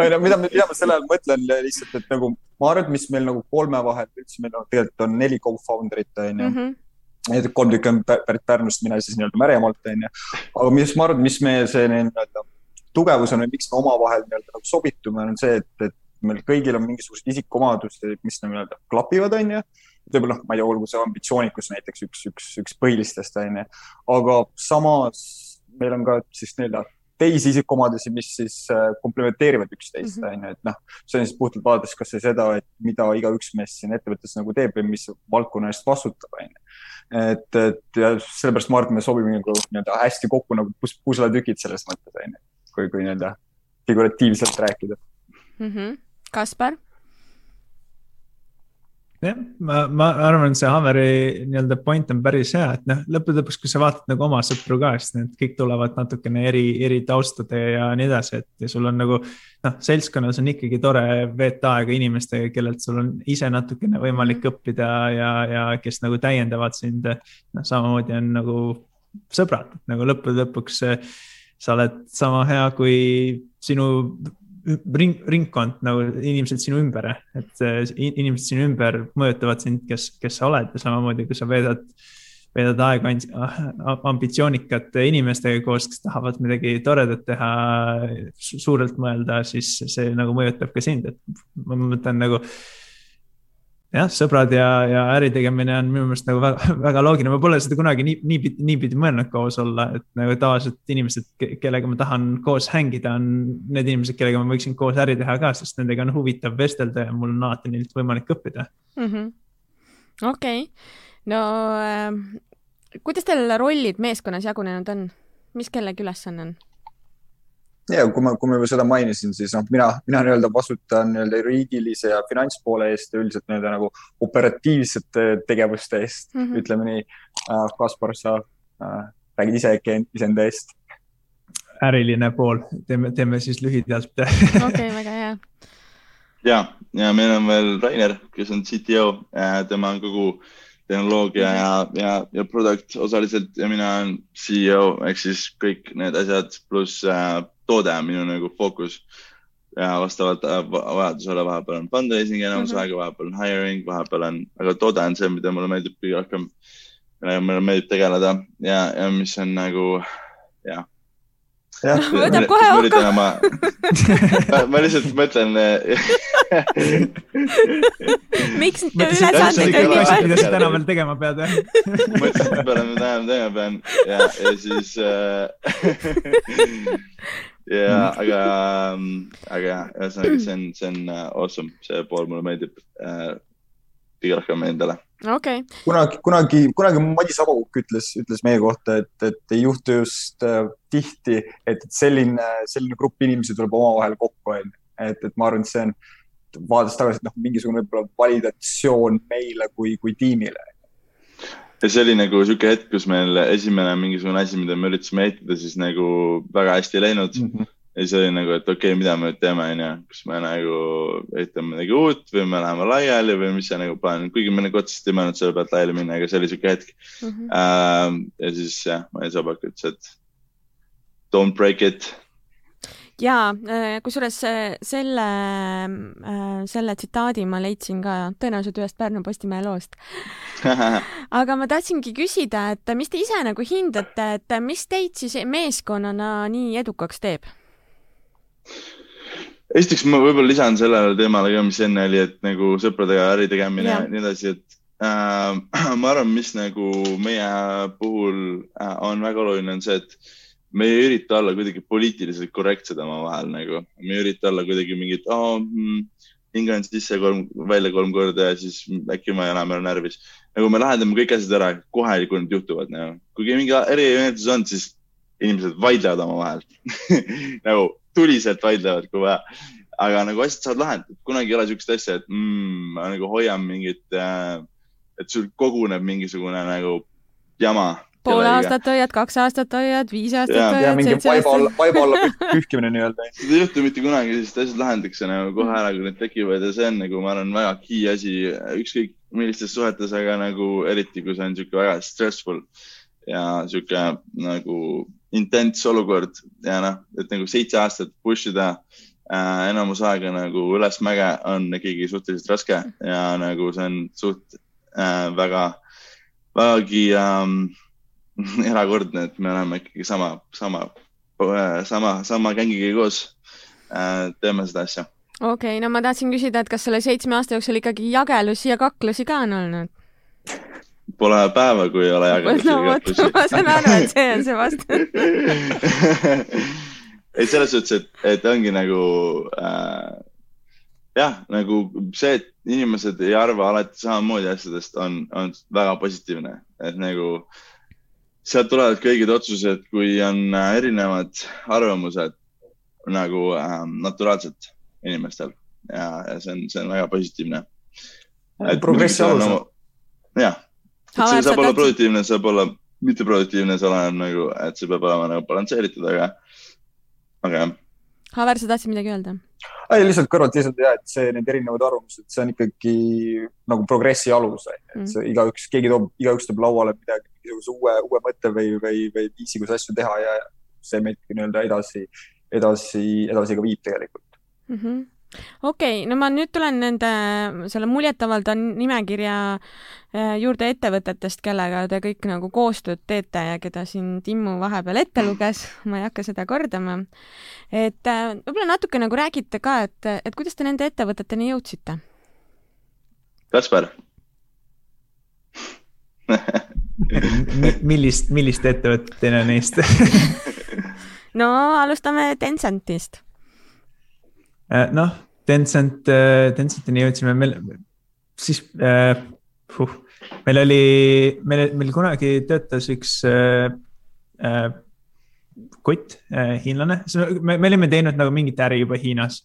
onju, mida, mida ma selle all mõtlen lihtsalt, et nagu ma arvan, et mis meil nagu kolme vahel üldse, meil on tegelikult on neli co-founder'it, onju mm. -hmm need kolm tükki on pärit Pärnust, mina siis nii-öelda Märjamaalt, onju. aga mis ma arvan, mis meie see nii-öelda tugevus on või miks me omavahel nii-öelda nagu sobitume, on see, et, et meil kõigil on mingisugused isikuomadused, mis nii-öelda klapivad, onju võib-olla noh, ma ei tea, olgu see ambitsioonikus näiteks üks, üks, üks põhilistest onju, aga samas meil on ka siis nii-öelda teisi isikuomadusi, mis siis äh, komplementeerivad üksteist mhm. mm -hmm., et noh, see on siis puhtalt vaadates kasvõi seda, et mida igaüks meist siin ettevõttes nagu teeb või mis valdkonna eest vastutab onju. et, et ja sellepärast ma arvan, et me sobime nagu nii-öelda hästi kokku nagu pus pusletükid selles mõttes onju, kui, kui nii-öelda figuratiivselt rääkida mm. -hmm. Kaspar jah, ma, ma arvan, see Haveri nii-öelda point on päris hea, et noh, lõppude lõpuks, kui sa vaatad nagu oma sõpru ka, siis need kõik tulevad natukene eri, eri taustade ja nii edasi, et ja sul on nagu noh, seltskonnas on ikkagi tore veeta aega inimestega, kellelt sul on ise natukene võimalik õppida ja, ja kes nagu täiendavad sind. noh, samamoodi on nagu sõbrad, nagu lõppude lõpuks sa oled sama hea kui sinu ring, ringkond nagu inimesed sinu ümber, et inimesed sinu ümber mõjutavad sind, kes, kes sa oled ja samamoodi, kui sa veedad, veedad aega ambitsioonikate inimestega koos, kes tahavad midagi toredat teha, suurelt mõelda, siis see nagu mõjutab ka sind, et ma mõtlen nagu jah, sõbrad ja, ja äri tegemine on minu meelest nagu väga, väga loogiline, ma pole seda kunagi nii, niipidi, niipidi mõelnud koos olla, et nagu tavaliselt inimesed, kellega ma tahan koos hängida, on need inimesed, kellega ma võiksin koos äri teha ka, sest nendega on huvitav vestelda ja mul on alati neilt võimalik õppida. -hmm.. okei. No äh, kuidas teil rollid meeskonnas jagunenud on, mis kellegi ülesanne on? Ja kui ma, kui ma juba seda mainisin, siis noh, mina, mina nii-öelda vastutan nii-öelda juriidilise ja finantspoole eest ja üldiselt nii-öelda nagu operatiivsete tegevuste eest mm, -hmm. ütleme nii äh,. Kaspar, sa äh, räägid ise äkki iseenda eest? äriline pool, teeme, teeme siis lühidalt okei okay,, väga hea. ja, ja meil on veel Rainer, kes on CTO, tema on kogu tehnoloogia ja, ja, ja product osaliselt ja mina olen CEO ehk siis kõik need asjad pluss äh, toode on minu nagu fookus. ja vastavalt äh, vajadusele vahepeal on fundraising enamus mm -hmm. aega, vahepeal on hiring, vahepeal on, aga toode on see, mida mulle meeldib kõige rohkem. millega mulle meeldib tegeleda ja, ja mis on nagu jah võtab kohe okka. ma, ma lihtsalt mõtlen miks ülesanded on nii palju? mida sa täna veel tegema pead, jah? mõtlesin, et palju ma täna tegema pean ja, ja siis äh, ja aga, aga jah, ühesõnaga see on, see on uh, awesome, see pool mulle meeldib uh, kõige rohkem endale okay.. kunagi, kunagi, kunagi Madis Abakukk ütles, ütles meie kohta, et, et ei juhtu just äh, tihti, et selline, selline grupp inimesi tuleb omavahel kokku, onju. et, et ma arvan, et see on, vaadates tagasi, et noh, mingisugune võib-olla validatsioon meile kui, kui tiimile. Ja see oli nagu sihuke hetk, kus meil esimene mingisugune asi, mida me üritasime ehitada, siis nagu väga hästi ei läinud mm. -hmm ja siis oli nagu, et okei okay,, mida me nüüd teeme, onju, kas me nagu ehitame midagi uut või me läheme laiali või mis see nagu plaan, kuigi me nagu otseselt ei mõelnud selle pealt laiali minna, aga see oli siuke hetk mm. -hmm. Uh, ja siis jah, Maie Sabak ütles, et don't break it ja äh, kusjuures selle, äh, selle tsitaadi ma leidsin ka tõenäoliselt ühest Pärnu Postimehe loost. aga ma tahtsingi küsida, et mis te ise nagu hindate, et mis teid siis meeskonnana nii edukaks teeb? esiteks ma võib-olla lisan sellele teemale ka, mis enne oli, et nagu sõpradega äri tegemine ja nii edasi, et äh, ma arvan, mis nagu meie puhul äh, on väga oluline, on see, et me ei ürita olla kuidagi poliitiliselt korrektsed omavahel nagu, me ei ürita olla kuidagi mingid oh,, mm, hingan sisse kolm, välja kolm korda ja siis äkki ma enam ei ole närvis. nagu me lahendame kõik asjad ära kohe, kui need juhtuvad nagu. kui mingi erimeelsus on, siis inimesed vaidlevad omavahel nagu tuliselt vaidlevad, kui vaja. aga nagu asjad saavad lahendatud, kunagi ei ole siukest asja, et mm, ma nagu hoian mingit äh,, et sul koguneb mingisugune nagu jama. Pool aastat hoiad, kaks aastat hoiad, viis aastat ja, hoiad. mingi vaiba alla, vaiba alla pühkimine nii-öelda. seda ei juhtu mitte kunagi, sest asjad lahendatakse nagu kohe ära, kui need tekivad ja see on nagu, ma arvan, väga key asi ükskõik millistes suhetes, aga nagu eriti, kui see on sihuke väga stressful ja sihuke nagu intens olukord ja noh, et nagu seitse aastat push ida äh, enamus aega nagu ülesmäge on ikkagi suhteliselt raske ja nagu see on suht äh, väga, vägagi ähm, erakordne, et me oleme ikkagi sama, sama äh,, sama, sama gängiga koos äh, teeme seda asja. okei okay,, no ma tahtsin küsida, et kas selle seitsme aasta jooksul ikkagi jagelusi ja kaklusi ka on olnud? Pole päeva, kui ei ole jagatud no, vot, ma saan aru, et see on see vastus ei, selles suhtes, et, et ongi nagu äh, jah, nagu see, et inimesed ei arva alati samamoodi asjadest, on, on väga positiivne, et nagu sealt tulevad kõigid otsused, kui on äh, erinevad arvamused nagu äh, naturaalselt inimestel ja, ja see on, see on väga positiivne. progressi alusel. jah see saab olla produktiivne, saab olla mitteproduktiivne, see oleneb nagu, et see peab olema nagu balansseeritud, aga, aga jah. Haver, sa tahtsid midagi öelda? Ei, lihtsalt kõrvalt lihtsalt ja, et see, need erinevad arvamused, see on ikkagi nagu progressi alus, et mm. see igaüks, keegi toob, igaüks toob lauale midagi, mingisuguse uue, uue mõtte või, või, või viisi, kuidas asju teha ja see meid nii-öelda edasi, edasi, edasi ka viib tegelikult mm. -hmm okei okay,, no ma nüüd tulen nende, selle muljetavaldav nimekirja äh, juurde ettevõtetest, kellega te kõik nagu koostööd teete ja keda siin Timmu vahepeal ette luges, ma ei hakka seda kordama. et äh, võib-olla natuke nagu räägite ka, et, et kuidas te nende ettevõteteni jõudsite? Kaspar millist, millist ettevõtet teil on neist no alustame Tencentist. Äh, noh, Tencent, äh, Tencentini jõudsime, meil siis äh, huh, meil oli, meil, meil kunagi töötas üks äh, äh, kott äh,, hiinlane, me, me olime teinud nagu mingit äri juba Hiinas.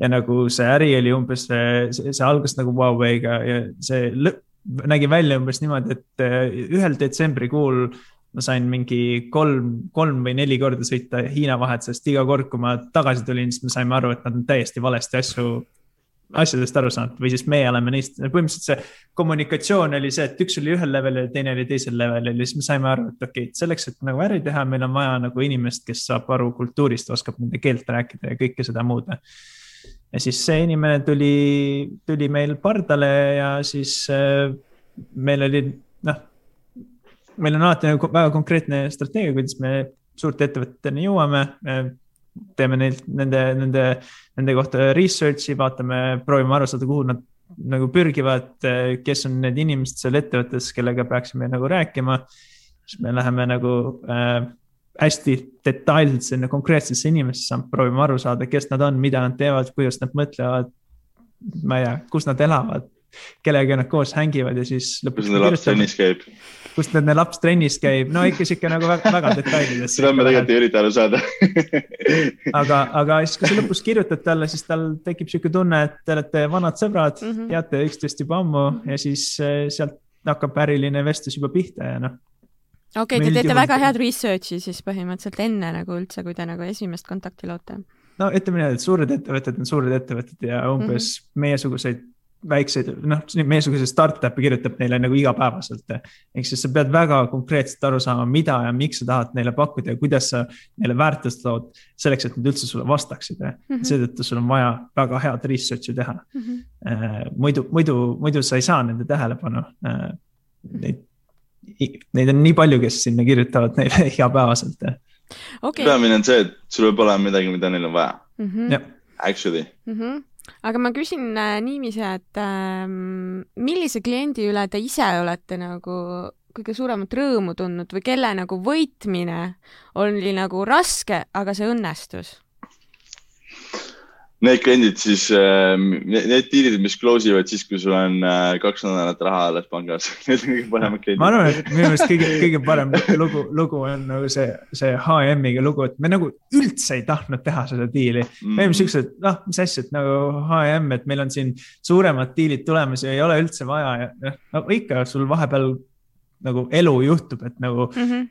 Ja nagu see äri oli umbes, see, see algas nagu Huawei'ga ja see lõpp nägi välja umbes niimoodi, et äh, ühel detsembrikuul ma sain mingi kolm, kolm või neli korda sõita Hiina vahet, sest iga kord, kui ma tagasi tulin, siis me saime aru, et nad on täiesti valesti asju, asjadest aru saanud. Või siis meie oleme neist, põhimõtteliselt see kommunikatsioon oli see, et üks oli ühel levelil teine oli teisel levelil ja siis me saime aru, et okei okay,, selleks, et nagu äri teha, meil on vaja nagu inimest, kes saab aru kultuurist, oskab nende keelt rääkida ja kõike seda muud. Ja siis see inimene tuli, tuli meil pardale ja siis äh, meil oli, noh, meil on alati nagu väga konkreetne strateegia, kuidas me suurte ettevõteteni jõuame. teeme neilt, nende, nende, nende kohta research'i, vaatame, proovime aru saada, kuhu nad nagu pürgivad, kes on need inimesed seal ettevõttes, kellega peaksime nagu rääkima. siis me läheme nagu äh, hästi detailselt sinna konkreetsesse inimesse, proovime aru saada, kes nad on, mida nad teevad, kuidas nad mõtlevad. ma ei tea, kus nad elavad, kellega nad koos hängivad ja siis. kus nende laps trennis käib? Kus nende laps trennis käib, no ikka sihuke nagu väga, väga detailides. seda me tegelikult ei ürita aru saada aga, aga siis, kui sa lõpus kirjutad talle, siis tal tekib sihuke tunne, et te olete vanad sõbrad mm, -hmm. teate üksteist juba ammu ja siis eh, sealt hakkab äriline vestlus juba pihta ja noh okei okay,, te teete väga head research'i siis põhimõtteliselt enne nagu üldse, kui te nagu esimest kontakti loote. no ütleme nii, et suured ettevõtted on suured ettevõtted ja umbes mm -hmm. meiesuguseid väikseid, noh, meiesuguseid startup'e kirjutab neile nagu igapäevaselt. ehk siis sa pead väga konkreetselt aru saama, mida ja miks sa tahad neile pakkuda ja kuidas sa neile väärtust tood selleks, et nad üldse sulle vastaksid mm -hmm.. seetõttu sul on vaja väga head research'i teha mm. -hmm. muidu, muidu, muidu sa ei saa nende tähelepanu. Äh, neid neid on nii palju, kes sinna kirjutavad neile igapäevaselt okay.. peamine on see, et sul peab olema midagi, mida neil on vaja mm. -hmm. Actually mm. -hmm aga ma küsin äh, niiviisi, et äh, millise kliendi üle te ise olete nagu kõige suuremat rõõmu tundnud või kelle nagu võitmine oli nagu raske, aga see õnnestus? Need kliendid siis, ähm, need diilid, mis close ivad siis, kui sul on äh, kaks nädalat raha alles pangas need on kõige paremad kliendid. ma arvan, et minu meelest kõige, kõige parem lugu, lugu on nagu see, see HM-iga lugu, et me nagu üldse ei tahtnud teha seda diili mm.. me olime siuksed, noh, mis asja, et nagu HM, et meil on siin suuremad diilid tulemas ja ei ole üldse vaja ja noh, no ikka sul vahepeal nagu elu juhtub, et nagu mm -hmm.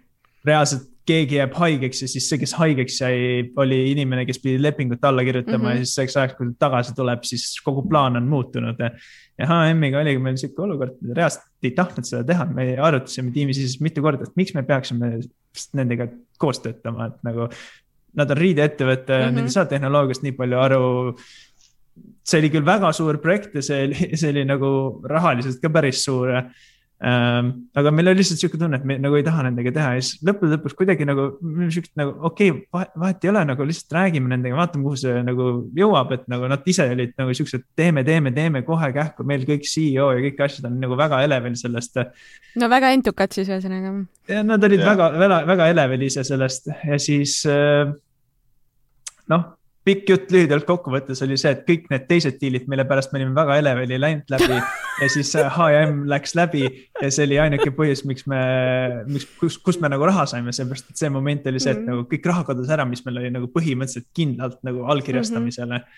reaalselt keegi jääb haigeks ja siis see, kes haigeks jäi, oli inimene, kes pidi lepingut alla kirjutama mm -hmm. ja siis selleks ajaks, kui ta tagasi tuleb, siis kogu plaan on muutunud. ja HM-iga oligi meil sihuke olukord, reaalselt ei tahtnud seda teha, me arutasime tiimi sees mitu korda, et miks me peaksime nendega koos töötama, et nagu. Nad on riideettevõte mm, -hmm. nad ei saa tehnoloogiast nii palju aru see oli küll väga suur projekt ja see oli, see oli nagu rahaliselt ka päris suur. Aga meil oli lihtsalt sihuke tunne, et me nagu ei taha nendega teha ja siis lõppude lõpuks kuidagi nagu siukest nagu okei okay,, vahet ei ole, nagu lihtsalt räägime nendega, vaatame, kuhu see nagu jõuab, et nagu nad ise olid nagu siuksed, teeme, teeme, teeme kohe kähku, meil kõik CEO ja kõik asjad on nagu väga elevil sellest. no väga entukad siis ühesõnaga. ja nad olid ja. väga, väga, väga elevil ise sellest ja siis äh, noh pikk jutt lühidalt kokkuvõttes oli see, et kõik need teised diilid, mille pärast me olime väga eleveli läinud läbi ja siis HM läks läbi ja see oli ainuke põhjus, miks me, miks, kus, kus me nagu raha saime, sellepärast et see moment oli see, et mm -hmm. nagu kõik raha kadus ära, mis meil oli nagu põhimõtteliselt kindlalt nagu allkirjastamisele mm.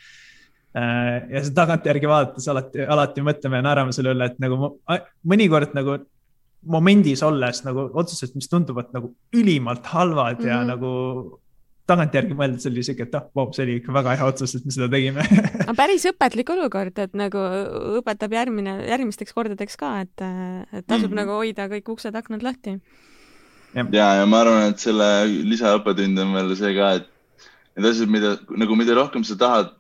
-hmm. ja seda tagantjärgi vaadates alati, alati mõtleme ja naerame selle üle, et nagu mõnikord nagu momendis olles nagu otsused, mis tunduvad nagu ülimalt halvad mm -hmm. ja mhm. nagu tagantjärgi mõeldes oli siuke, et ah oh,, see oli ikka väga hea otsus, et me seda tegime aga päris õpetlik olukord, et nagu õpetab järgmine, järgmisteks kordadeks ka, et, et tasub mm -hmm. nagu hoida kõik uksed-aknad lahti. ja, ja ma arvan, et selle lisaõppetund on veel see ka, et need asjad, mida nagu, mida rohkem sa tahad,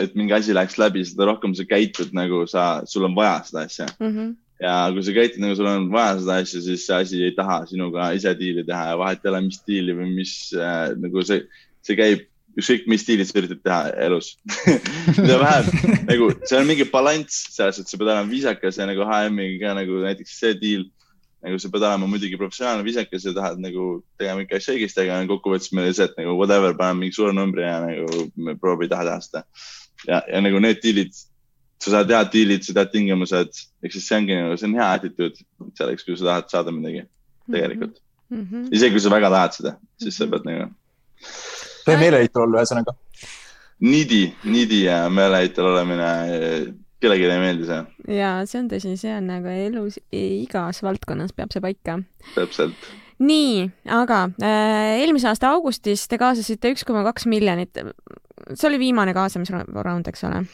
et mingi asi läheks läbi, seda rohkem sa käitud nagu sa, sul on vaja seda asja mm. -hmm ja kui sa käitud nagu sul on vaja seda asja, siis see asi ei taha sinuga ise diili teha ja vahet ei ole, mis diili või mis äh, nagu see, see käib ükskõik mis stiilis sa üritad teha elus mida vähem nagu seal on mingi balanss selles, et sa pead olema viisakas ja nagu HM-iga ka nagu näiteks see diil nagu sa pead olema muidugi professionaalne viisakas ja tahad nagu tegema ikka asju õigesti, aga kokkuvõttes meil et nagu whatever, paneme mingi suure numbri ja nagu me proovime teha teha seda. ja, ja nagu need diilid, sa saad head diilid, sa tead tingimused, ehk siis see ongi nagu, see on hea attitude selleks, kui sa tahad saada midagi tegelikult mm. -hmm. isegi kui sa väga tahad seda, siis sa pead nagu. see meeleheitel olla ühesõnaga. Needy, needy ja meeleheitel olemine kellelegi ei meeldi see. ja see on tõsi, see on nagu elus igas valdkonnas peab see paika. täpselt. nii, aga äh, eelmise aasta augustis te kaasasite üks koma kaks miljonit. see oli viimane kaasamisraund, eks ole?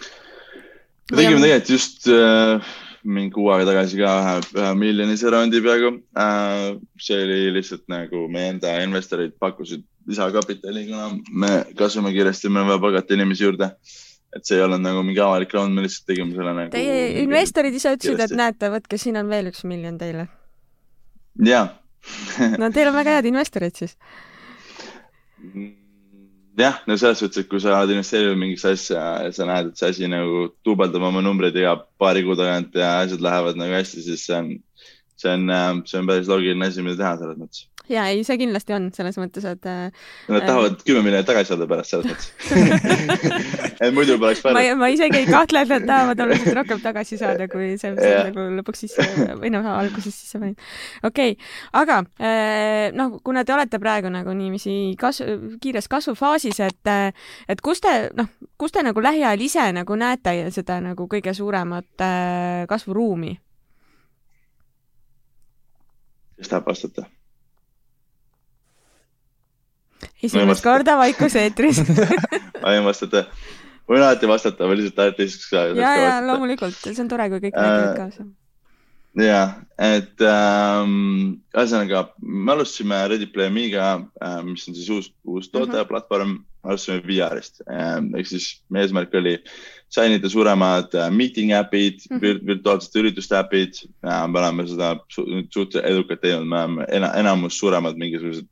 Me tegime tegelikult just äh, mingi kuu aega tagasi ka ühe, ühe miljonise raundi peaaegu äh,. see oli lihtsalt nagu meie enda investorid pakkusid lisakapitali, kuna me kasvame kiiresti, meil on vaja palgata inimesi juurde äh, et see ei olnud nagu mingi avalik raund, me lihtsalt tegime selle nagu. Teie investorid ise ütlesid, et näete, võtke, siin on veel üks miljon teile. jaa no teil on väga head investorid siis. jah, no selles suhtes, et kui sa oled investeerinud mingisse asja ja sa näed, et see asi nagu duubeldab oma numbreid iga paari kuu tagant ja asjad lähevad nagu hästi, siis see on, see on, see on päris loogiline asi, mida teha selles mõttes ja ei, see kindlasti on selles mõttes, et. Nad äh, tahavad kümme miljonit tagasi saada pärast selles mõttes et muidu poleks pärast. ma, isegi ei kahtle, et nad tahavad oluliselt rohkem tagasi saada, kui see, see nagu lõpuks sisse või noh, alguses sisse panid. okei okay., aga äh, noh, kuna te olete praegu nagu niiviisi kasv, kiires kasvufaasis, et, et kus te noh, kus te nagu lähiajal ise nagu näete seda nagu kõige suuremat äh, kasvuruumi? kes tahab vastata? Esimest korda vaikus eetris ma võin vastata, võin alati vastata, ma lihtsalt teiseks ka. ja, ja loomulikult, see on tore, kui kõik räägivad äh, kaasa. ja, et ähm, ühesõnaga me alustasime Ready Player Me'iga äh,, mis on siis uus, uus toote mm -hmm. platvorm, alustasime VR-ist äh,. ehk siis meie eesmärk oli sign ida suuremad äh, meeting äpid mm, -hmm. vir virtuaalsete ürituste äpid äh,. me oleme seda su suhteliselt edukalt teinud, me oleme ena, enamus suuremad mingisugused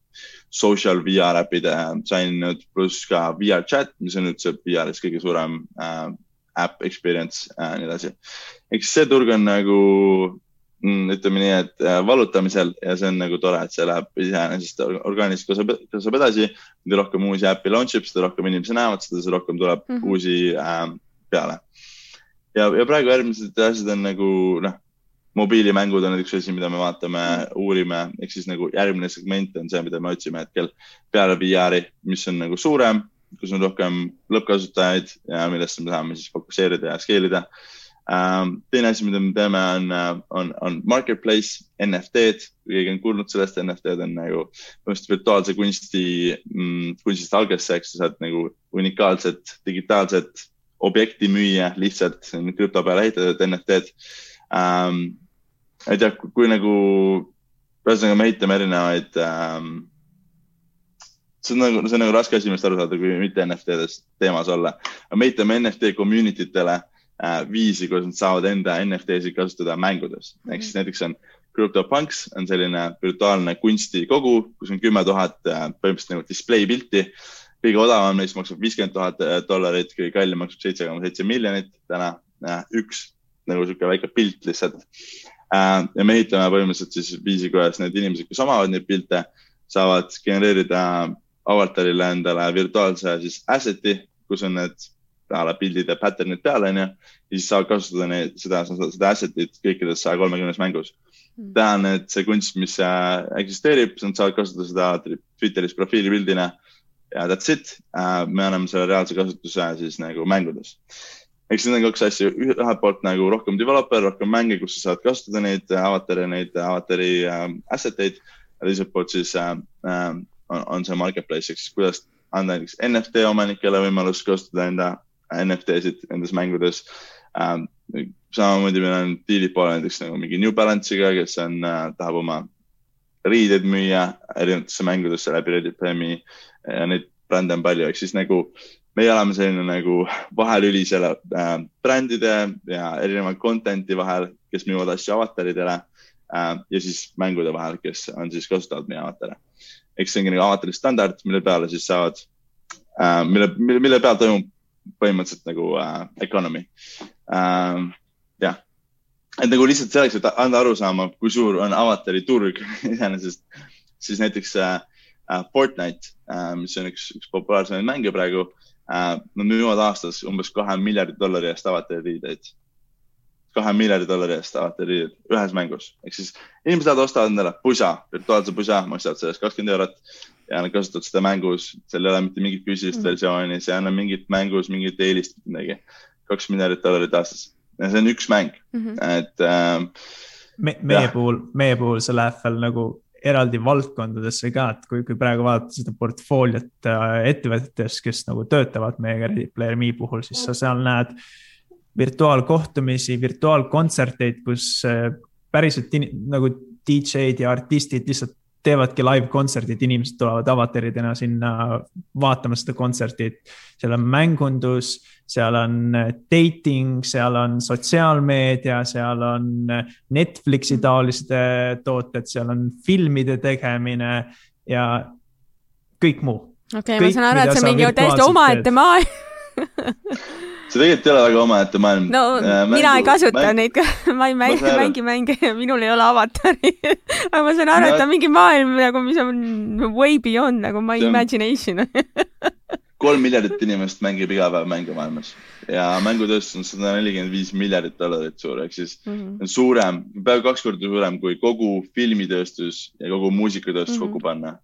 social VR äpid sain pluss ka VR chat, mis on üldse VR-is kõige suurem äh, äpp experience äh, ja nii edasi. siis see turg on nagu mm, ütleme nii, et äh, valutamisel ja see on nagu tore, et see läheb iseenesest orgaaniliselt kasvab, kasvab edasi. mida rohkem uusi äppi launch ib, seda rohkem inimesi näevad seda, seda rohkem tuleb mm -hmm. uusi äh, peale. ja, ja praegu järgmised asjad on nagu noh, mobiilimängud on üks asi, mida me vaatame, uurime, ehk siis nagu järgmine segment on see, mida me otsime hetkel peale VR-i, mis on nagu suurem, kus on rohkem lõppkasutajaid ja millesse me tahame siis fokusseerida ja scale ida um,. teine asi, mida me teeme, on, on, on marketplace, NFT-d, kui keegi on kuulnud sellest, NFT-d on nagu põhimõtteliselt virtuaalse kunsti mm,, kunstist algesse, eks sa saad nagu unikaalset digitaalset objekti müüa lihtsalt krüpto peale ehitatud NFT-d um, ei tea, kui nagu, ühesõnaga me ehitame erinevaid ähm,, see on nagu, see on nagu raske asi millest aru saada, kui mitte NFT-dest teemas olla. me ehitame NFT community tele äh, viisi, kuidas nad saavad enda NFT-sid kasutada mängudes. ehk siis näiteks on CryptoPunks on selline virtuaalne kunstikogu, kus on kümme tuhat äh, põhimõtteliselt nagu display pilti. kõige odavam neist maksab viiskümmend tuhat äh, dollarit, kõige kallim maksab seitse koma seitse miljonit täna, äh, üks nagu sihuke väike pilt lihtsalt ja me ehitame põhimõtteliselt siis viisi, kuidas need inimesed, kes omavad neid pilte, saavad genereerida avatarile endale virtuaalse siis asset'i, kus on need peale pildid ja pattern'id peal, onju. ja siis saavad kasutada neid, seda, seda asset'it kõikides saja kolmekümnes mängus mm.. täna need, see kunst, mis äh, eksisteerib, nad saavad kasutada seda Twitteris profiilipildina ja that's it. Äh, me anname selle reaalse kasutuse siis nagu mängudes eks need on kaks asja, ühelt poolt nagu rohkem developer, rohkem mänge, kus sa saad kasutada neid avatari, neid avatari äh, asset eid. teiselt poolt siis äh, äh, on, on see marketplace, ehk siis kuidas anda näiteks NFT omanikele võimalus kasutada enda NFT-sid nendes mängudes äh,. samamoodi meil on diilid poole näiteks nagu mingi New Balance'iga, kes on äh,, tahab oma riideid müüa erinevatesse mängudesse läbi Reddit Premi ja neid brände on palju, ehk siis nagu meie oleme selline nagu vahelüli selle äh, brändide ja erineva content'i vahel, kes müüvad asju avataridele äh, ja siis mängude vahel, kes on siis kasutavad meie avatare. eks see ongi nagu avatari standard, mille peale siis saavad uh,, mille, mille, mille peal toimub põhimõtteliselt nagu uh, economy uh,. jah, et nagu lihtsalt selleks, et anda aru saama, kui suur on avatari turg iseenesest, siis näiteks uh, uh, Fortnite uh,, mis on üks, üks populaarsemaid mänge praegu uh,. Nad müüvad aastas umbes kahe miljardi dollari eest avatari riideid. kahe miljardi dollari eest avatari riideid ühes mängus, ehk siis inimesed lähevad ostavad endale pusa, virtuaalse pusa, maksavad selle eest kakskümmend eurot ja nad kasutavad seda mängus, seal ei ole mitte mingit füüsilist mm versiooni, see ei anna mingit mängus mingit eelist, midagi. kaks miljardit dollarit aastas ja see on üks mäng mm, -hmm. et äh,. me, meie jah. puhul, meie puhul see läheb veel nagu eraldi valdkondadesse ka, et kui, kui praegu vaadata seda portfooliot äh, ettevõtetest, kes nagu töötavad meiega Player Me puhul, siis sa seal näed virtuaalkohtumisi, virtuaalkontserteid, kus äh, päriselt nagu DJ-d ja artistid lihtsalt teevadki live kontserdid, inimesed tulevad avataridena sinna vaatama seda kontserti. seal on mängundus, seal on dating, seal on sotsiaalmeedia, seal on Netflixi taolised tooted, seal on filmide tegemine ja kõik muu. okei okay,, ma saan aru, et see on mingi täiesti omaette maailm see tegelikult ei ole väga omaette maailm. no äh, mängu, mina ei kasuta mäng... neid, ma ei mängi, mängi mänge ja minul ei ole avatari aga ma saan aru et ta on mingi maailm nagu, mis on way beyond nagu my on... imagination kolm miljardit inimest mängib iga päev mänge maailmas ja mängutööstus on sada nelikümmend viis miljardit dollarit suur, ehk siis mm -hmm. on suurem, peaaegu kaks korda suurem kui kogu filmitööstus ja kogu muusikatööstus mm -hmm. kokku panna.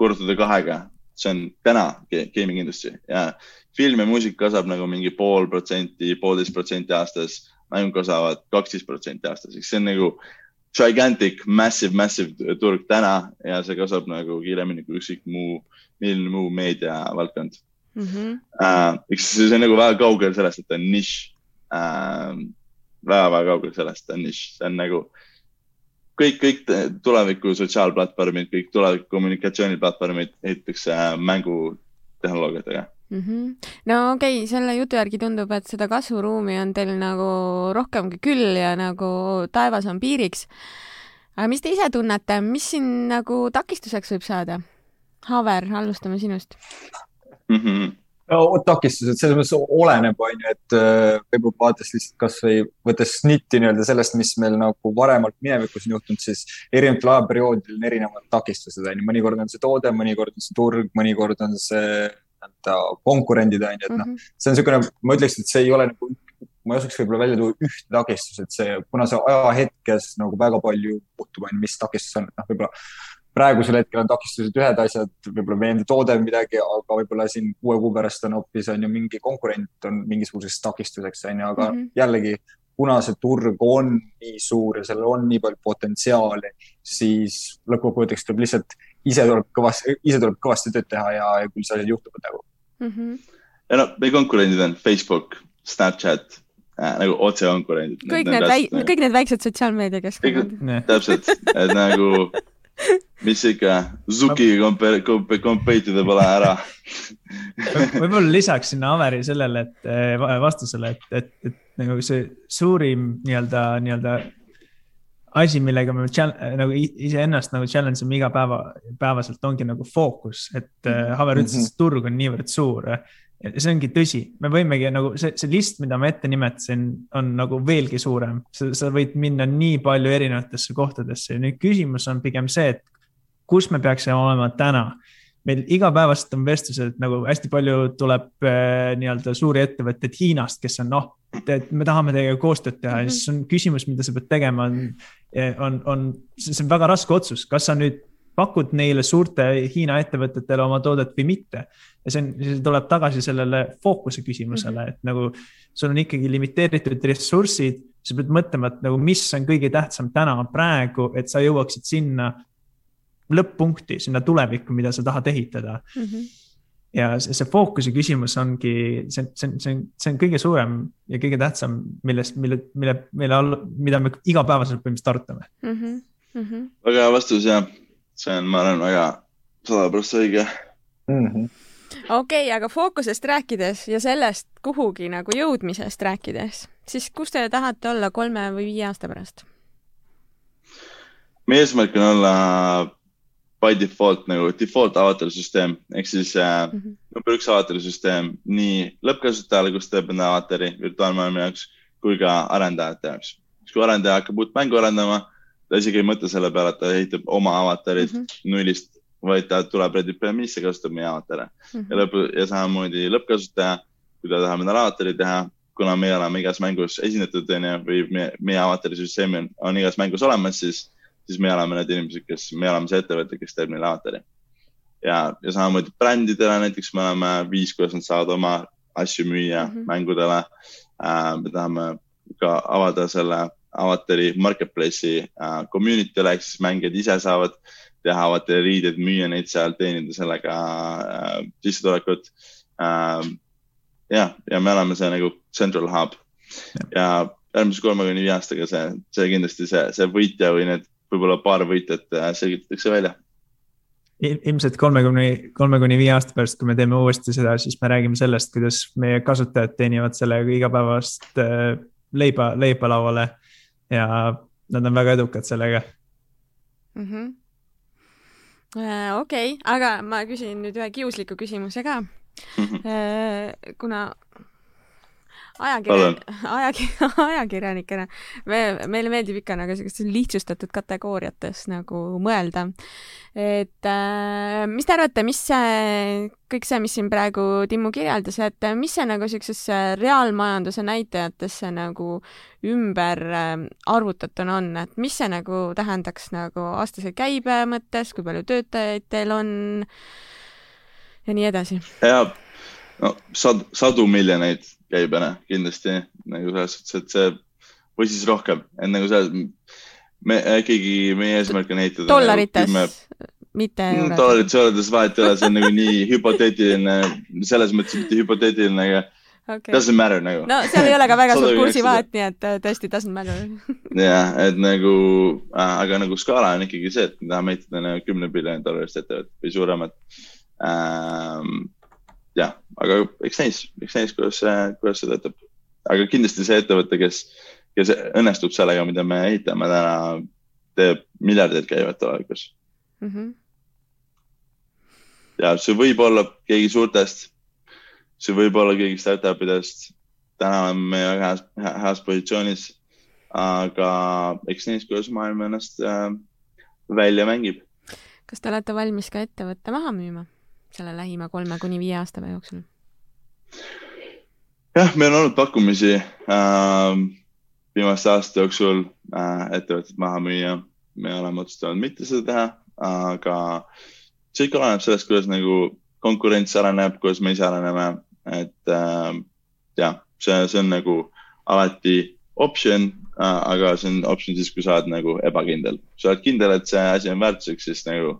korrutada kahega, see on täna gaming industry ja film ja muusika kasvab nagu mingi pool protsenti, poolteist protsenti aastas, mäng kasvavad kaksteist protsenti aastas, eks see on nagu gigantic, massive, massive turg täna ja see kasvab nagu kiiremini kui ükskõik muu, milline muu meediavaldkond mm. -hmm. Uh, eks see on nagu väga kaugel sellest, et ta on nišš uh,. väga-väga kaugel sellest, ta on nišš, see on nagu kõik, kõik tuleviku sotsiaalplatvormid, kõik tuleviku kommunikatsiooniplatvormid ehitatakse mängutehnoloogiatega mm. -hmm. no okei okay,, selle jutu järgi tundub, et seda kasvuruumi on teil nagu rohkemgi küll ja nagu taevas on piiriks. aga mis te ise tunnete, mis siin nagu takistuseks võib saada? Haver, alustame sinust mm. -hmm no takistused selles mõttes oleneb, on ju, et äh, võib-olla vaadates lihtsalt kasvõi võttes snitti nii-öelda sellest, mis meil nagu varemalt minevikus on juhtunud, siis erinevatel ajaperioodidel on erinevad takistused, on ju, mõnikord on see toode, mõnikord on see turg, mõnikord on see nii-öelda konkurendid on ju, et noh mm -hmm., see on niisugune, ma ütleks, et see ei ole nagu, ma ei osaks võib-olla välja tuua ühte takistust, et see, kuna see ajahetkes nagu väga palju muutub, on ju, mis takistus on, et noh, võib-olla praegusel hetkel on takistused ühed asjad, võib-olla meie enda toode on midagi, aga võib-olla siin kuue kuu pärast on hoopis on ju mingi konkurent on mingisuguseks takistuseks on ju, aga mm -hmm. jällegi kuna see turg on nii suur ja sellel on nii palju potentsiaali, siis lõppkokkuvõtteks tuleb lihtsalt ise tuleb kõvasti, ise tuleb kõvasti tööd teha ja, ja küll see asi juhtub nagu mm. -hmm. ja no meie konkurendid on Facebook, Snapchat äh,, nagu otsekonkurendid. kõik need, need, väik, kõik need väiksed sotsiaalmeediakeskkonnad. täpselt, et nagu mis ikka, Zuki compare, compare to the pole ära võib-olla lisaks sinna Averi sellele, et äh, vastusele, et, et, et nagu see suurim nii-öelda, nii-öelda asi, millega me nagu iseennast nagu challenge ime iga päeva, päevaselt ongi nagu fookus, et äh, Haver ütles mm, -hmm. et turg on niivõrd suur. see ongi tõsi, me võimegi nagu see, see list, mida ma ette nimetasin, on nagu veelgi suurem, sa võid minna nii palju erinevatesse kohtadesse ja nüüd küsimus on pigem see, et kus me peaksime olema täna meil igapäevaselt on vestlused nagu hästi palju tuleb äh, nii-öelda suuri ettevõtteid Hiinast, kes on noh, et me tahame teiega koostööd teha ja siis on küsimus, mida sa pead tegema, on, on, on, see on väga raske otsus, kas sa nüüd pakud neile suurte Hiina ettevõtetele oma toodet või mitte. ja see on, see tuleb tagasi sellele fookuse küsimusele, mhm. et nagu sul on ikkagi limiteeritud ressursid, sa pead mõtlema, et nagu, mis on kõige tähtsam täna, praegu, et sa jõuaksid sinna lõpp-punkti, sinna tulevikku, mida sa tahad ehitada mm. -hmm ja see, see fookuse küsimus ongi, see, see on, see on, see on kõige suurem ja kõige tähtsam, millest, mille, mille, mille all, mida me igapäevaselt põhimõtteliselt arutame mm. -hmm. Mm -hmm. väga hea vastus ja see on, ma arvan, väga sada prossa õige mm -hmm. okei okay,, aga fookusest rääkides ja sellest kuhugi nagu jõudmisest rääkides, siis kus te tahate olla kolme või viie aasta pärast? meie eesmärk on olla by default nagu default avatarisüsteem ehk siis äh, mm -hmm. number üks avatarisüsteem nii lõppkasutajale, kus teeb enda avatari virtuaalmaailma jaoks kui ka arendajate jaoks. kui arendaja hakkab uut mängu arendama, ta isegi ei mõtle selle peale, et ta ehitab oma avatarid mm -hmm. nullist, vaid ta tuleb Reddit PMI-sse, kasutab meie avatare mm -hmm. ja lõpp ja samamoodi lõppkasutaja, kui ta tahab endale avatari teha, kuna meie oleme igas mängus esindatud, onju, või meie, meie avatarisüsteem on, on igas mängus olemas, siis, siis me oleme need inimesed, kes, me oleme see ettevõte, kes teeb neile avatari. ja, ja samamoodi brändidele näiteks me oleme viis, kuidas nad saavad oma asju müüa mm -hmm. mängudele äh,. me tahame ka avada selle avatari marketplace'i äh, community'le ehk siis mängijad ise saavad teha avatari riideid, müüa neid seal, teenida sellega äh, sissetulekut äh,. ja, ja me oleme see nagu central hub ja, ja järgmise kolme kuni viie aastaga see, see kindlasti see, see võitja või need võib-olla paar võitjat äh, selgitatakse välja ilmselt kolmekümne, kolme kuni viie aasta pärast, kui me teeme uuesti seda, siis me räägime sellest, kuidas meie kasutajad teenivad sellega igapäevast äh, leiba, leiba lauale ja nad on väga edukad sellega mm. -hmm. okei okay,, aga ma küsin nüüd ühe kiusliku küsimuse ka. Äh, kuna ajakirjan-, ajakir-, ajakirjanikena me, meile meeldib ikka nagu sellistes lihtsustatud kategooriates nagu mõelda. et äh, mis te arvate, mis see, kõik see, mis siin praegu Timmu kirjeldas, et mis see nagu siuksesse reaalmajanduse näitajatesse nagu ümber äh, arvutatuna on, et mis see nagu tähendaks nagu aastase käibe mõttes, kui palju töötajaid teil on ja nii edasi? jaa, no sad, sadu miljoneid käibena kindlasti nagu selles suhtes, et see või siis rohkem, et nagu see, me ikkagi, meie eesmärk on ehitada. Nagu dollarites nagu, mitte mm, eurodes. dollarites, eurodes vahet ei ole, see on nagu nii hüpoteetiline, selles mõttes mitte hüpoteetiline, aga okay. doesn't matter nagu. no seal ei ole ka väga suurt kursivahet, nii et äh, tõesti doesn't matter jah, et nagu äh,, aga nagu skaala on ikkagi see, et me tahame ehitada nagu kümne miljoni dollarist ettevõtet või suuremat ähm, jah, aga eks näis, eks näis, kuidas see, kuidas see töötab. aga kindlasti see ettevõte, kes, kes õnnestub sellega, mida me ehitame täna, teeb miljardeid käivet tulevikus mm. -hmm. ja see võib olla keegi suurtest, see võib olla keegi startup idest. täna oleme me väga heas, heas positsioonis. aga eks näis, kuidas maailm ennast äh, välja mängib. kas te olete valmis ka ettevõtte maha müüma? Selle lähima kolme kuni viie aasta jooksul? jah, meil on olnud pakkumisi äh, viimaste aastate jooksul äh, ettevõtted maha müüa. me oleme otsustanud mitte seda teha, aga see ikka oleneb sellest, kuidas nagu konkurents areneb, kuidas me ise areneme, et äh, jah, see, see on nagu alati optsioon äh,, aga see on optsioon siis, kui sa oled nagu ebakindel. sa oled kindel, et see asi on väärtuseks, siis nagu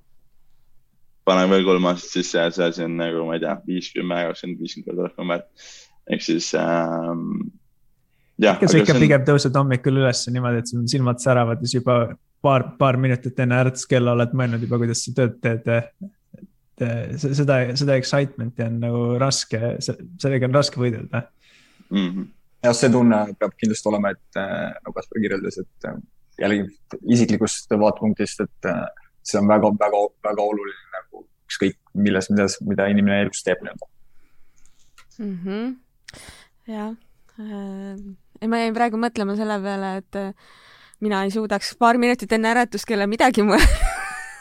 panen veel kolm aastat sisse ja see asi on nagu, ma ei tea, viiskümmend, kakskümmend, viiskümmend korda rohkem väärt. ehk siis ähm,. ikka sa ikka on... pigem tõused hommikul üles niimoodi, et sul silmad säravad ja siis juba paar, paar minutit enne äratuskella oled mõelnud juba, kuidas sa tööd teed. et seda, seda excitement'i on nagu raske, sellega on raske võidelda mm. -hmm. jah, see tunne peab kindlasti olema, et äh, nagu Kaspar kirjeldas, et äh, jällegi isiklikust vaatepunktist, et äh, see on väga-väga-väga oluline nagu ükskõik milles, mida, mida inimene elus teeb nii-öelda. Mm -hmm.. jah äh,, ma jäin praegu mõtlema selle peale, et äh, mina ei suudaks paar minutit enne äratuskella midagi mõelda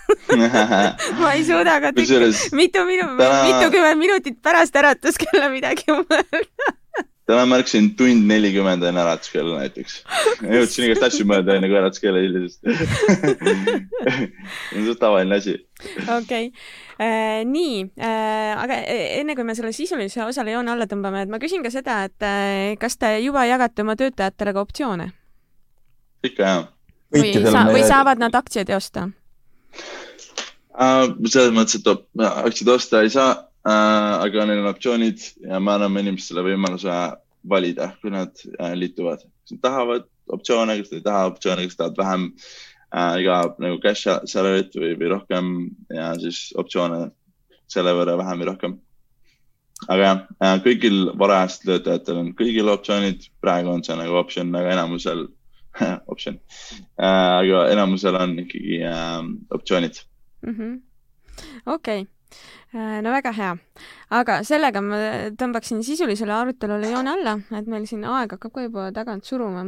ma ei suuda ka mitu minu- täna..., mitukümmend minutit pärast äratuskella midagi mõelda täna ma ärkasin tund nelikümmend enne äratuskella näiteks. jõudsin igast asju mõelda enne kui äratuskella hilisest see on tavaline asi. okei okay. äh,, nii äh,, aga enne kui me selle sisulise osale joone alla tõmbame, et ma küsin ka seda, et äh, kas te juba jagate oma töötajatele ka optsioone? ikka jah. või, sa, või saavad nad aktsiaid osta uh,? selles mõttes, et aktsiaid osta ei saa Äh, aga neil on optsioonid ja me anname inimestele võimaluse valida, kui nad äh, liituvad. kas nad tahavad optsioone, kas nad ei taha optsioone, kas tahavad vähem äh, iga nagu cash salary't või, või rohkem ja siis optsioone selle võrra vähem või rohkem. aga jah, kõigil varajastel töötajatel on kõigil optsioonid, praegu on see nagu optsioon, aga enamusel optsioon äh,, aga enamusel on ikkagi äh, optsioonid mm. -hmm okei okay., äh, no väga hea. aga sellega ma tõmbaksin sisulisele arutelule joone alla, et meil siin aeg hakkab ka juba tagant suruma.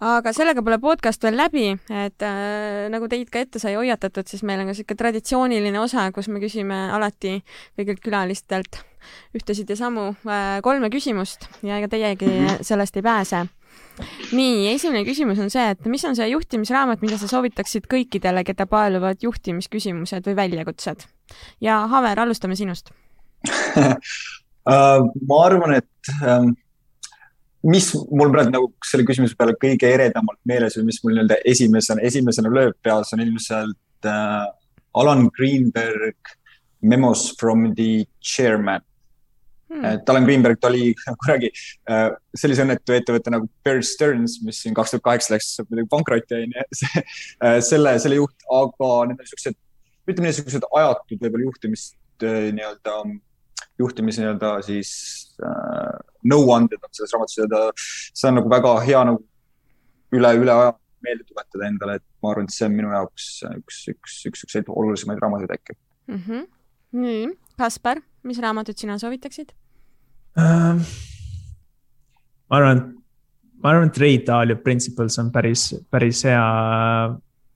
aga sellega pole podcast veel läbi, et äh, nagu teid ka ette sai hoiatatud, siis meil on ka niisugune traditsiooniline osa, kus me küsime alati kõigilt külalistelt ühtesid ja samu äh, kolme küsimust ja ega teiegi mhm. sellest ei pääse nii, esimene küsimus on see, et mis on see juhtimisraamat, mida sa soovitaksid kõikidele, keda paeluvad juhtimisküsimused või väljakutsed? Ja Haver, alustame sinust uh, ma arvan, et um, mis mul praegu nagu selle küsimuse peale kõige eredamalt meeles või mis mul nii-öelda esimesena, esimesena lööb peas, on ilmselt uh, Alan Greenberg Memos from the chairman Hmm. et Alan Greenberg, ta oli kuradi äh, sellise õnnetu ettevõtte nagu Bear Stearns, mis siin kaks tuhat kaheksa läks muidugi pankrotti, onju. Äh, selle, selle juht, aga need on siuksed, ütleme niisugused ajatud võib-olla juhtimist äh, nii-öelda, juhtimise nii-öelda siis äh, nõuanded on selles raamatus ja ta, see on nagu väga hea nagu üle, üle aja meelde tuletada endale, et ma arvan, et see on minu jaoks üks, üks, üks siukseid olulisemaid raamatuid äkki mm. -hmm. nii, Kaspar mis raamatut sina soovitaksid uh,? ma arvan, ma arvan, et Ray Dalio Principles on päris, päris hea,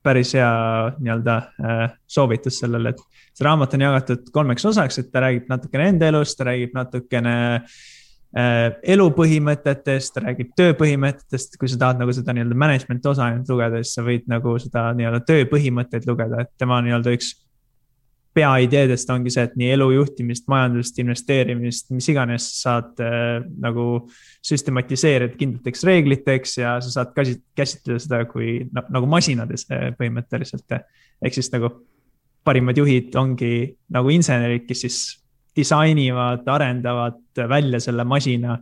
päris hea nii-öelda uh, soovitus sellele, et see raamat on jagatud kolmeks osaks, et ta räägib natukene enda elust, ta räägib natukene uh, elupõhimõtetest, ta räägib tööpõhimõtetest, kui sa tahad nagu seda nii-öelda management osa ainult lugeda, siis sa võid nagu seda nii-öelda tööpõhimõtteid lugeda, et tema nii-öelda üks peaideedest ongi see, et nii elu juhtimist, majandust, investeerimist, mis iganes saad äh, nagu süstematiseerida kindlateks reegliteks ja sa saad käsitleda seda kui nagu masinades äh, põhimõtteliselt. ehk siis nagu parimad juhid ongi nagu insenerid, kes siis disainivad, arendavad välja selle masina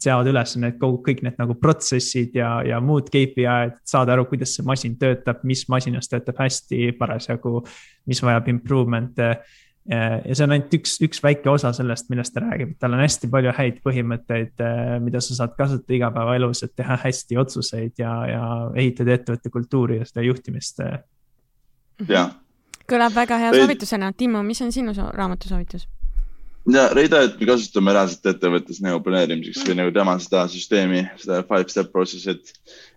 seavad üles need kogu, kõik need nagu protsessid ja, ja muud KPI-d, saada aru, kuidas see masin töötab, mis masinas töötab hästi parasjagu, mis vajab improvement'e. ja see on ainult üks, üks väike osa sellest, millest ta räägib, tal on hästi palju häid põhimõtteid, mida sa saad kasutada igapäevaelus, et teha hästi otsuseid ja, ja ehitada ettevõtte kultuuri ja seda juhtimist. jah. kõlab väga hea soovitusena. Timo, mis on sinu raamatu soovitus? Ja Reidit me kasutame reaalselt ettevõttes nagu planeerimiseks mm. või nagu tema seda süsteemi, seda five step process'it.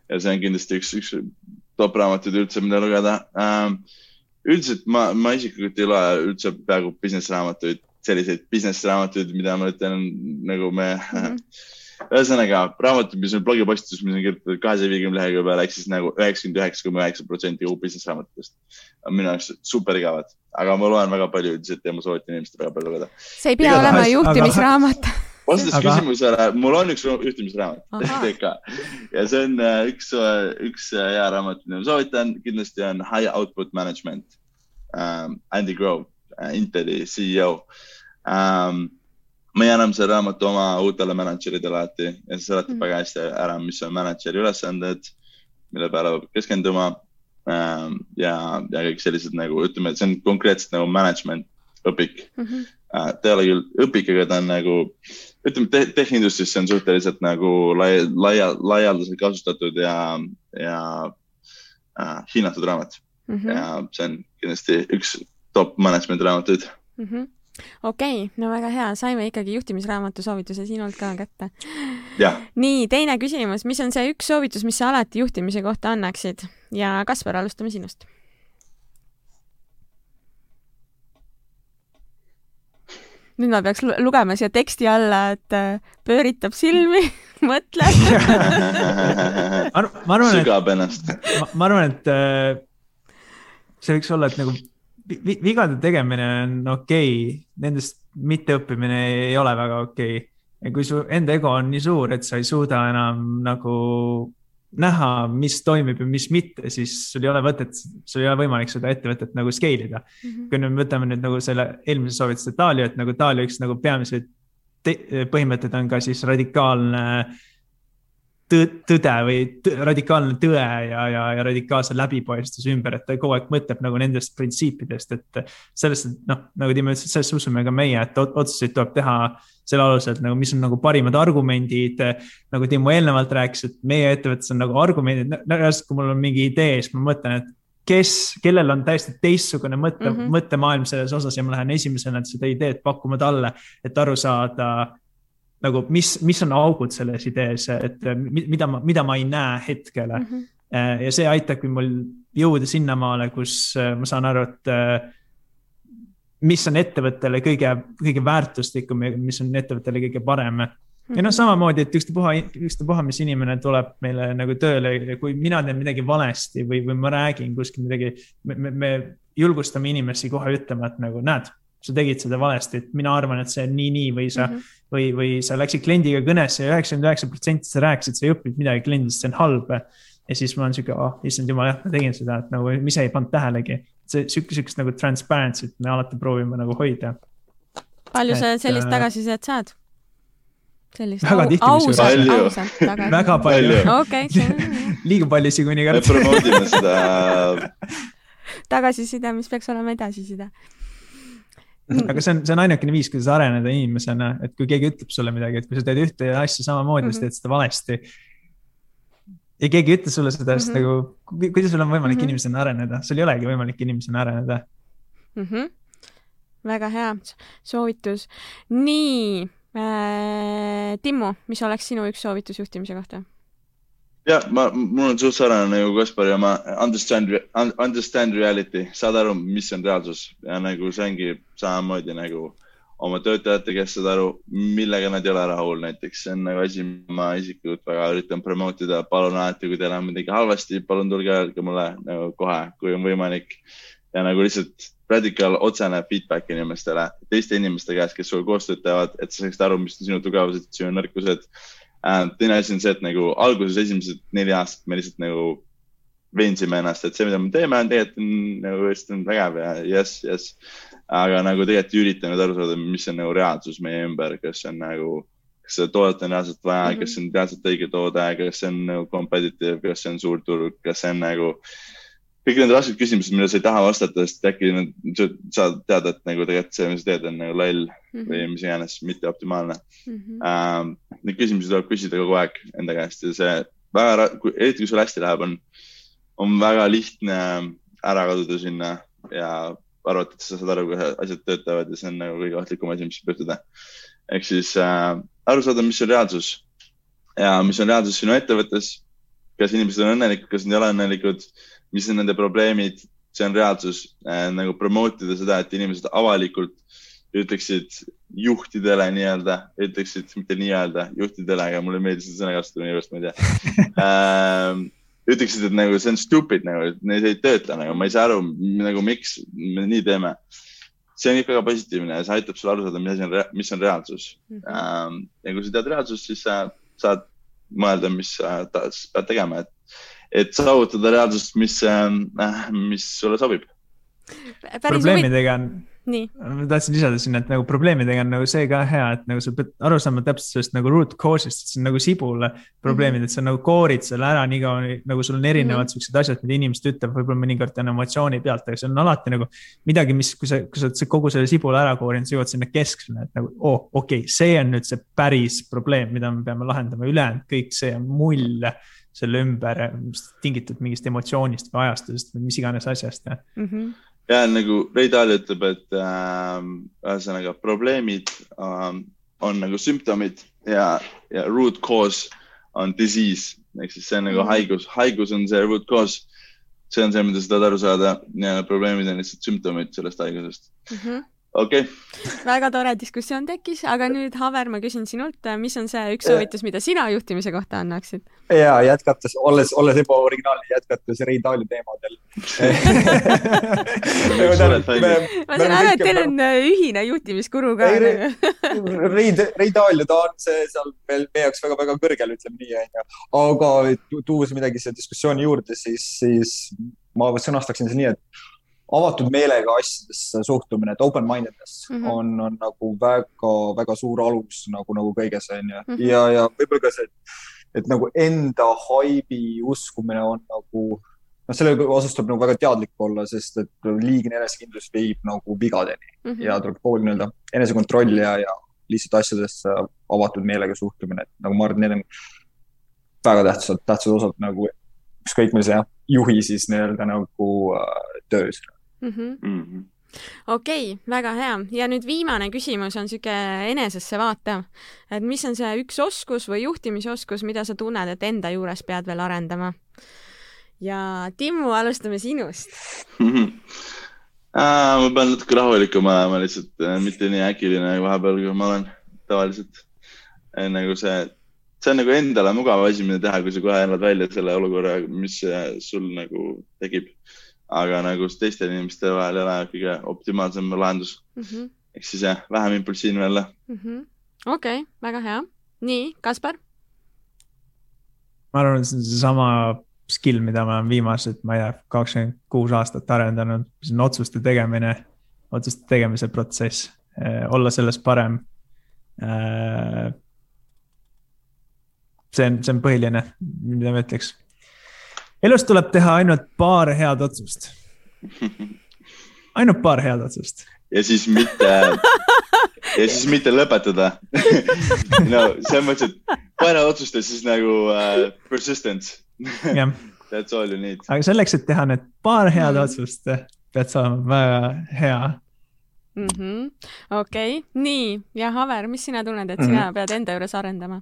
ja see on kindlasti üks, üks top raamatuid üldse, mida lugeda ähm,. üldiselt ma, ma isiklikult ei loe üldse peaaegu business raamatuid, selliseid business raamatuid, mida ma ütlen nagu me mm. -hmm ühesõnaga raamatud, mis on blogipostitus, mis on kirjutatud kahesaja viiekümne lehekülje peale, ehk siis nagu üheksakümmend üheksa koma üheksa protsenti kogu business raamatutest. On minu jaoks super igavad, aga ma loen väga palju üldiselt ja ma soovitan inimestel väga palju lugeda. see ei pea Iga olema juhtimisraamat. Vastates aga... küsimusele, mul on üks juhtimisraamat TK. Ja see on äh, üks, äh, üks äh, hea raamat, mida ma soovitan, kindlasti on High Output Management um,. Andy Grove, Inteli CEO um, ma jään selle raamatu oma uutele mänedžeridele alati ja see seletab mm. väga hästi ära, mis on mänedžeri ülesanded, mille peale peab keskenduma ähm,. ja, ja kõik sellised nagu ütleme, et see on konkreetselt nagu management õpik mm. -hmm. Äh, ta ei ole küll õpik, aga ta on nagu, ütleme te, tehnindustis see on suhteliselt nagu laia, laia, laialdaselt kasutatud ja, ja äh, hinnatud raamat mm. -hmm. ja see on kindlasti üks top management raamatuid mm. -hmm okei okay,, no väga hea, saime ikkagi juhtimisraamatu soovituse sinult ka kätte. nii, teine küsimus, mis on see üks soovitus, mis sa alati juhtimise kohta annaksid ja Kaspar, alustame sinust. nüüd ma peaks lugema siia teksti alla, et äh, pööritab silmi mõtleb ma arvan, sügab ennast. ma arvan, et äh, see võiks olla, et nagu vigade tegemine on okei okay., nendest mitteõppimine ei ole väga okei okay.. ja kui su enda ego on nii suur, et sa ei suuda enam nagu näha, mis toimib ja mis mitte, siis sul ei ole mõtet, sul ei ole võimalik seda ettevõtet nagu scale ida mm. -hmm. kui nüüd võtame nüüd nagu selle eelmise soovituse Dalio, et nagu Dalio üks nagu peamiseid põhimõtted on ka siis radikaalne äh, tõde või tõ, radikaalne tõe ja, ja, ja radikaalse läbipaistvuse ümber, et ta kogu aeg mõtleb nagu nendest printsiipidest, et sellest, noh, nagu Timo ütles, et sellest usume ka meie, et otsuseid tuleb teha selle alusel, et nagu, mis on nagu parimad argumendid. nagu Timo eelnevalt rääkis, et meie ettevõttes on nagu argumendid, reaalselt kui mul on mingi idee, siis ma mõtlen, et kes, kellel on täiesti teistsugune mõtte mm. -hmm. mõttemaailm selles osas ja ma lähen esimesena seda ideed pakkuma talle, et aru saada nagu, mis, mis on augud selles idees, et mi- mida ma, mida ma ei näe hetkele mm. Mhm. -hmm. ja see aitabki mul jõuda sinnamaale, kus äh, ma saan aru, et äh, mis on ettevõttele kõige, kõige väärtuslikum ja mis on ettevõttele kõige parem ja noh, samamoodi, et ükstapuha, ükstapuha, mis inimene tuleb meile nagu tööle ja kui mina teen midagi valesti või, või ma räägin kuskil midagi, me, me, me julgustame inimesi kohe ütlema, et nagu näed, sa tegid seda valesti, et mina arvan, et see on nii, nii või sa mm, -hmm. või, või sa läksid kliendiga kõnesse ja üheksakümmend üheksa protsenti sa rääkisid, sa ei õppinud midagi kliendist, see on halb. ja siis ma olen sihuke, oh issand jumal, jah, ma tegin seda, et nagu, mis ei pannud tähelegi. see sihuke, sihukest nagu transparency't me alati proovime nagu hoida. palju sa sellist äh, tagasisidet saad? sellist Väga au- tihti ausalt, ausalt tagasi. väga palju okei, liiga palju isegi me mõnikord. promote ime seda tagasiside, mis peaks olema edasiside. Aga see on, see on ainukene viis, kuidas areneda inimesena, et kui keegi ütleb sulle midagi, et kui sa teed ühte asja samamoodi mm, -hmm. sa teed seda valesti. ja keegi ei ütle sulle seda, siis Mhm. nagu, kuidas sul on võimalik mm Mhm. -hmm. inimesena areneda, sul ei olegi võimalik inimesena areneda. mm. -hmm. väga hea soovitus. nii äh,, Timmu, mis oleks sinu üks soovitus juhtimise kohta? Ja ma, mul on suht sarnane nagu Kaspar ja ma understand, understand reality, saad aru, mis on reaalsus. Ja nagu see ongi samamoodi nagu oma töötajatega, kes saad aru, millega nad ei ole rahul, näiteks. See on nagu asi, ma isiklikult väga üritan promote ida, palun alati, kui teil on midagi halvasti, palun tulge öelge mulle nagu kohe, kui on võimalik. Ja nagu lihtsalt radikaal otsene feedback inimestele, teiste inimeste käest, kes sinuga koostööd teevad, et sa saaksid aru, mis on sinu tugevused, sinu nõrkused. Teine asi on see, et nagu alguses esimesed neli aastat me lihtsalt nagu veensime ennast, et see, mida me teeme, on tegelikult on nagu hästi on vägev ja jess, jess. aga nagu tegelikult ei üritanud aru saada, mis on nagu reaalsus meie ümber, kas see on nagu, kas seda toodet on reaalselt vaja mm, -hmm. kas see on reaalselt õige toode, kas see on nagu competitive, kas see on suur turg, kas see on nagu kõik need rasked küsimused, millele sa ei taha vastata, sest äkki nad, sa teada, et nagu tegelikult see, mis sa teed, on nagu loll või mis iganes, mitte optimaalne Mhm. ähm,. Neid küsimusi tuleb küsida kogu aeg enda käest ja see väga, eriti kui sul hästi läheb, on, on väga lihtne ära kaduda sinna ja arvata, et sa saad aru, kuidas asjad töötavad ja see on nagu kõige ohtlikum asi, mis võib juhtuda. ehk siis äh, aru saada, mis on reaalsus ja mis on reaalsus sinu ettevõttes. kas inimesed on õnnelikud, kas nad ei ole õnnelikud, mis on nende probleemid, see on reaalsus äh, nagu promote ida seda, et inimesed avalikult ütleksid juhtidele nii-öelda, ütleksid mitte nii-öelda juhtidele, aga mulle ei meeldi seda sõna kasutada minu arust, ma ei tea ähm,. ütleksid, et nagu see on stupid nagu, et need ei tööta nagu, ma ei saa aru nagu miks me nii teeme. see on kõik väga positiivne ja see aitab sul aru saada, mis asi on, mis on reaalsus Mhm. ähm,. ja kui sa tead reaalsust, siis sa saad mõelda, mis sa ta- pead tegema, et, et saavutada reaalsust, mis, mis sulle sobib. probleemidega on, nii, ma tahtsin lisada sinna, et nagu probleemidega on nagu see ka hea, et nagu sa pead aru saama täpselt sellest nagu root cause'ist, et see on nagu sibula probleemid, et sa nagu koorid selle ära nii kaua, nagu sul on erinevad mm -hmm. siuksed asjad, mida inimesed ütlevad, võib-olla mõnikord on emotsiooni pealt, aga see on alati nagu midagi, mis, kui sa, kui sa oled kogu selle sibula ära koorinud, sa jõuad sinna kesksele, et nagu oo oh,, okei okay,, see on nüüd see päris probleem, mida me peame lahendama, ülejäänud kõik see on mull selle ümber, tingitud mingist emotsioonist või ajastusest või mis iganes asjast Mhm. ja nagu Ray Dalio ütleb, et ähm, ühesõnaga probleemid ähm, on nagu sümptomid ja, ja root cause on disease ehk siis see on nagu Mhm. haigus, haigus on see root cause. see on see, mida sa tahad aru saada ja probleemid on lihtsalt sümptomid sellest haigusest. Mhm. Okei okay., väga tore diskussioon tekkis, aga nüüd, Haver, ma küsin sinult, mis on see üks soovitus, mida sina juhtimise kohta annaksid? ja jätkates, olles, olles ebaoriginaalne, jätkates Ray Dalio teemadel fännid. ma saan aru, et teil on äh, ühine juhtimiskuru ka Ei, nagu.. Ray, Ray Dalio, ta on see seal meil meie jaoks väga-väga kõrgel, ütleme nii, onju. aga tu- tuues midagi siia diskussiooni juurde, siis, siis ma sõnastaksin see nii, et avatud meelega asjadesse suhtumine, et open-mindedness mm Mhm. -hmm. on, on nagu väga-väga suur alus nagu, nagu kõiges onju mm Mhm. -hmm. ja, ja võib-olla ka see, et nagu enda haibi uskumine on nagu noh, selle osas tuleb nagu väga teadlik olla, sest et liigne enesekindlus viib nagu vigadeni Mhm. ja tuleb kogu nii-öelda enesekontroll ja, ja lihtsalt asjadesse avatud meelega suhtumine, et nagu ma arvan, need on väga tähtsad, tähtsad osad nagu ükskõik millise juhi siis nii-öelda nagu äh, töös mm. -hmm. Mm -hmm. okei okay,, väga hea ja nüüd viimane küsimus on sihuke enesesse vaatav, et mis on see üks oskus või juhtimisoskus, mida sa tunned, et enda juures pead veel arendama? ja Timmu, alustame sinust Aa, ma pean natuke rahulikum olema lihtsalt, mitte nii äkiline vahepeal, kui ma olen tavaliselt. nagu see, see on nagu endale mugav asi, mida teha, kui sa kohe elad välja selle olukorra, mis sul nagu tekib. Aga nagu teiste inimeste vahel ei ole kõige optimaalsem lahendus mm. -hmm. ehk siis jah, vähem impulsiivne olla mm -hmm.. okei okay,, väga hea. nii, Kaspar? ma arvan, et see on seesama skill, mida ma olen viimased, ma ei tea, kakskümmend kuus aastat arendanud, see on otsuste tegemine, otsuste tegemise protsess, eh, olla selles parem. Eh, see on, see on põhiline, mida ma ütleks. Elus tuleb teha ainult paar head otsust. ainult paar head otsust. ja siis mitte ja siis mitte lõpetada no selles mõttes, et pane otsustes siis nagu uh, persistence jah. That's all you need. aga selleks, et teha need paar head mm. otsust, pead sa olema väga hea mm -hmm.. okei okay., nii ja Haver, mis sina tunned, et sina mm -hmm. pead enda juures arendama?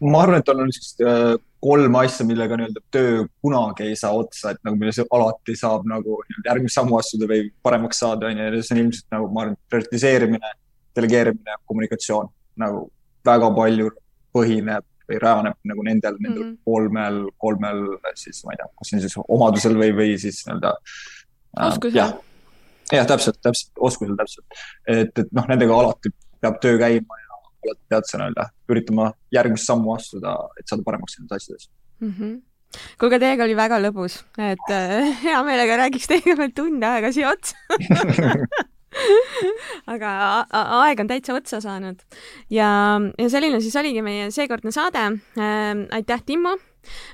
ma arvan, et on niisugust äh, kolm asja, millega nii-öelda töö kunagi ei saa otsa, et nagu milles alati saab nagu järgmist sammu astuda või paremaks saada, onju, ja see on ilmselt nagu ma arvan, prioritiseerimine, delegeerimine, kommunikatsioon nagu väga palju põhineb või rajaneb nagu nendel, nendel mm -hmm. kolmel, kolmel siis ma ei tea, kas see on siis omadusel või, või siis nii-öelda äh,. oskusel. jah, jah, täpselt, täpselt, oskusel täpselt. et, et noh, nendega alati peab töö käima ja pead sa nii-öelda üritama järgmist sammu astuda, et saada paremaks nendes asjades mm. -hmm kuulge, teiega oli väga lõbus, et äh, hea meelega räägiks teiega veel tund aega siia otsa aga aeg on täitsa otsa saanud ja, ja selline siis oligi meie seekordne saade äh,. aitäh, Timmo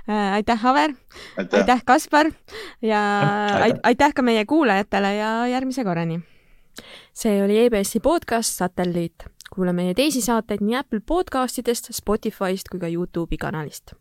äh,. aitäh, Haver. aitäh, Kaspar ja aitäh. aitäh ka meie kuulajatele ja järgmise korrani. see oli EBS-i podcast Satelliit. Kuula meie teisi saateid nii Apple podcastidest, Spotify'st kui ka Youtube'i kanalist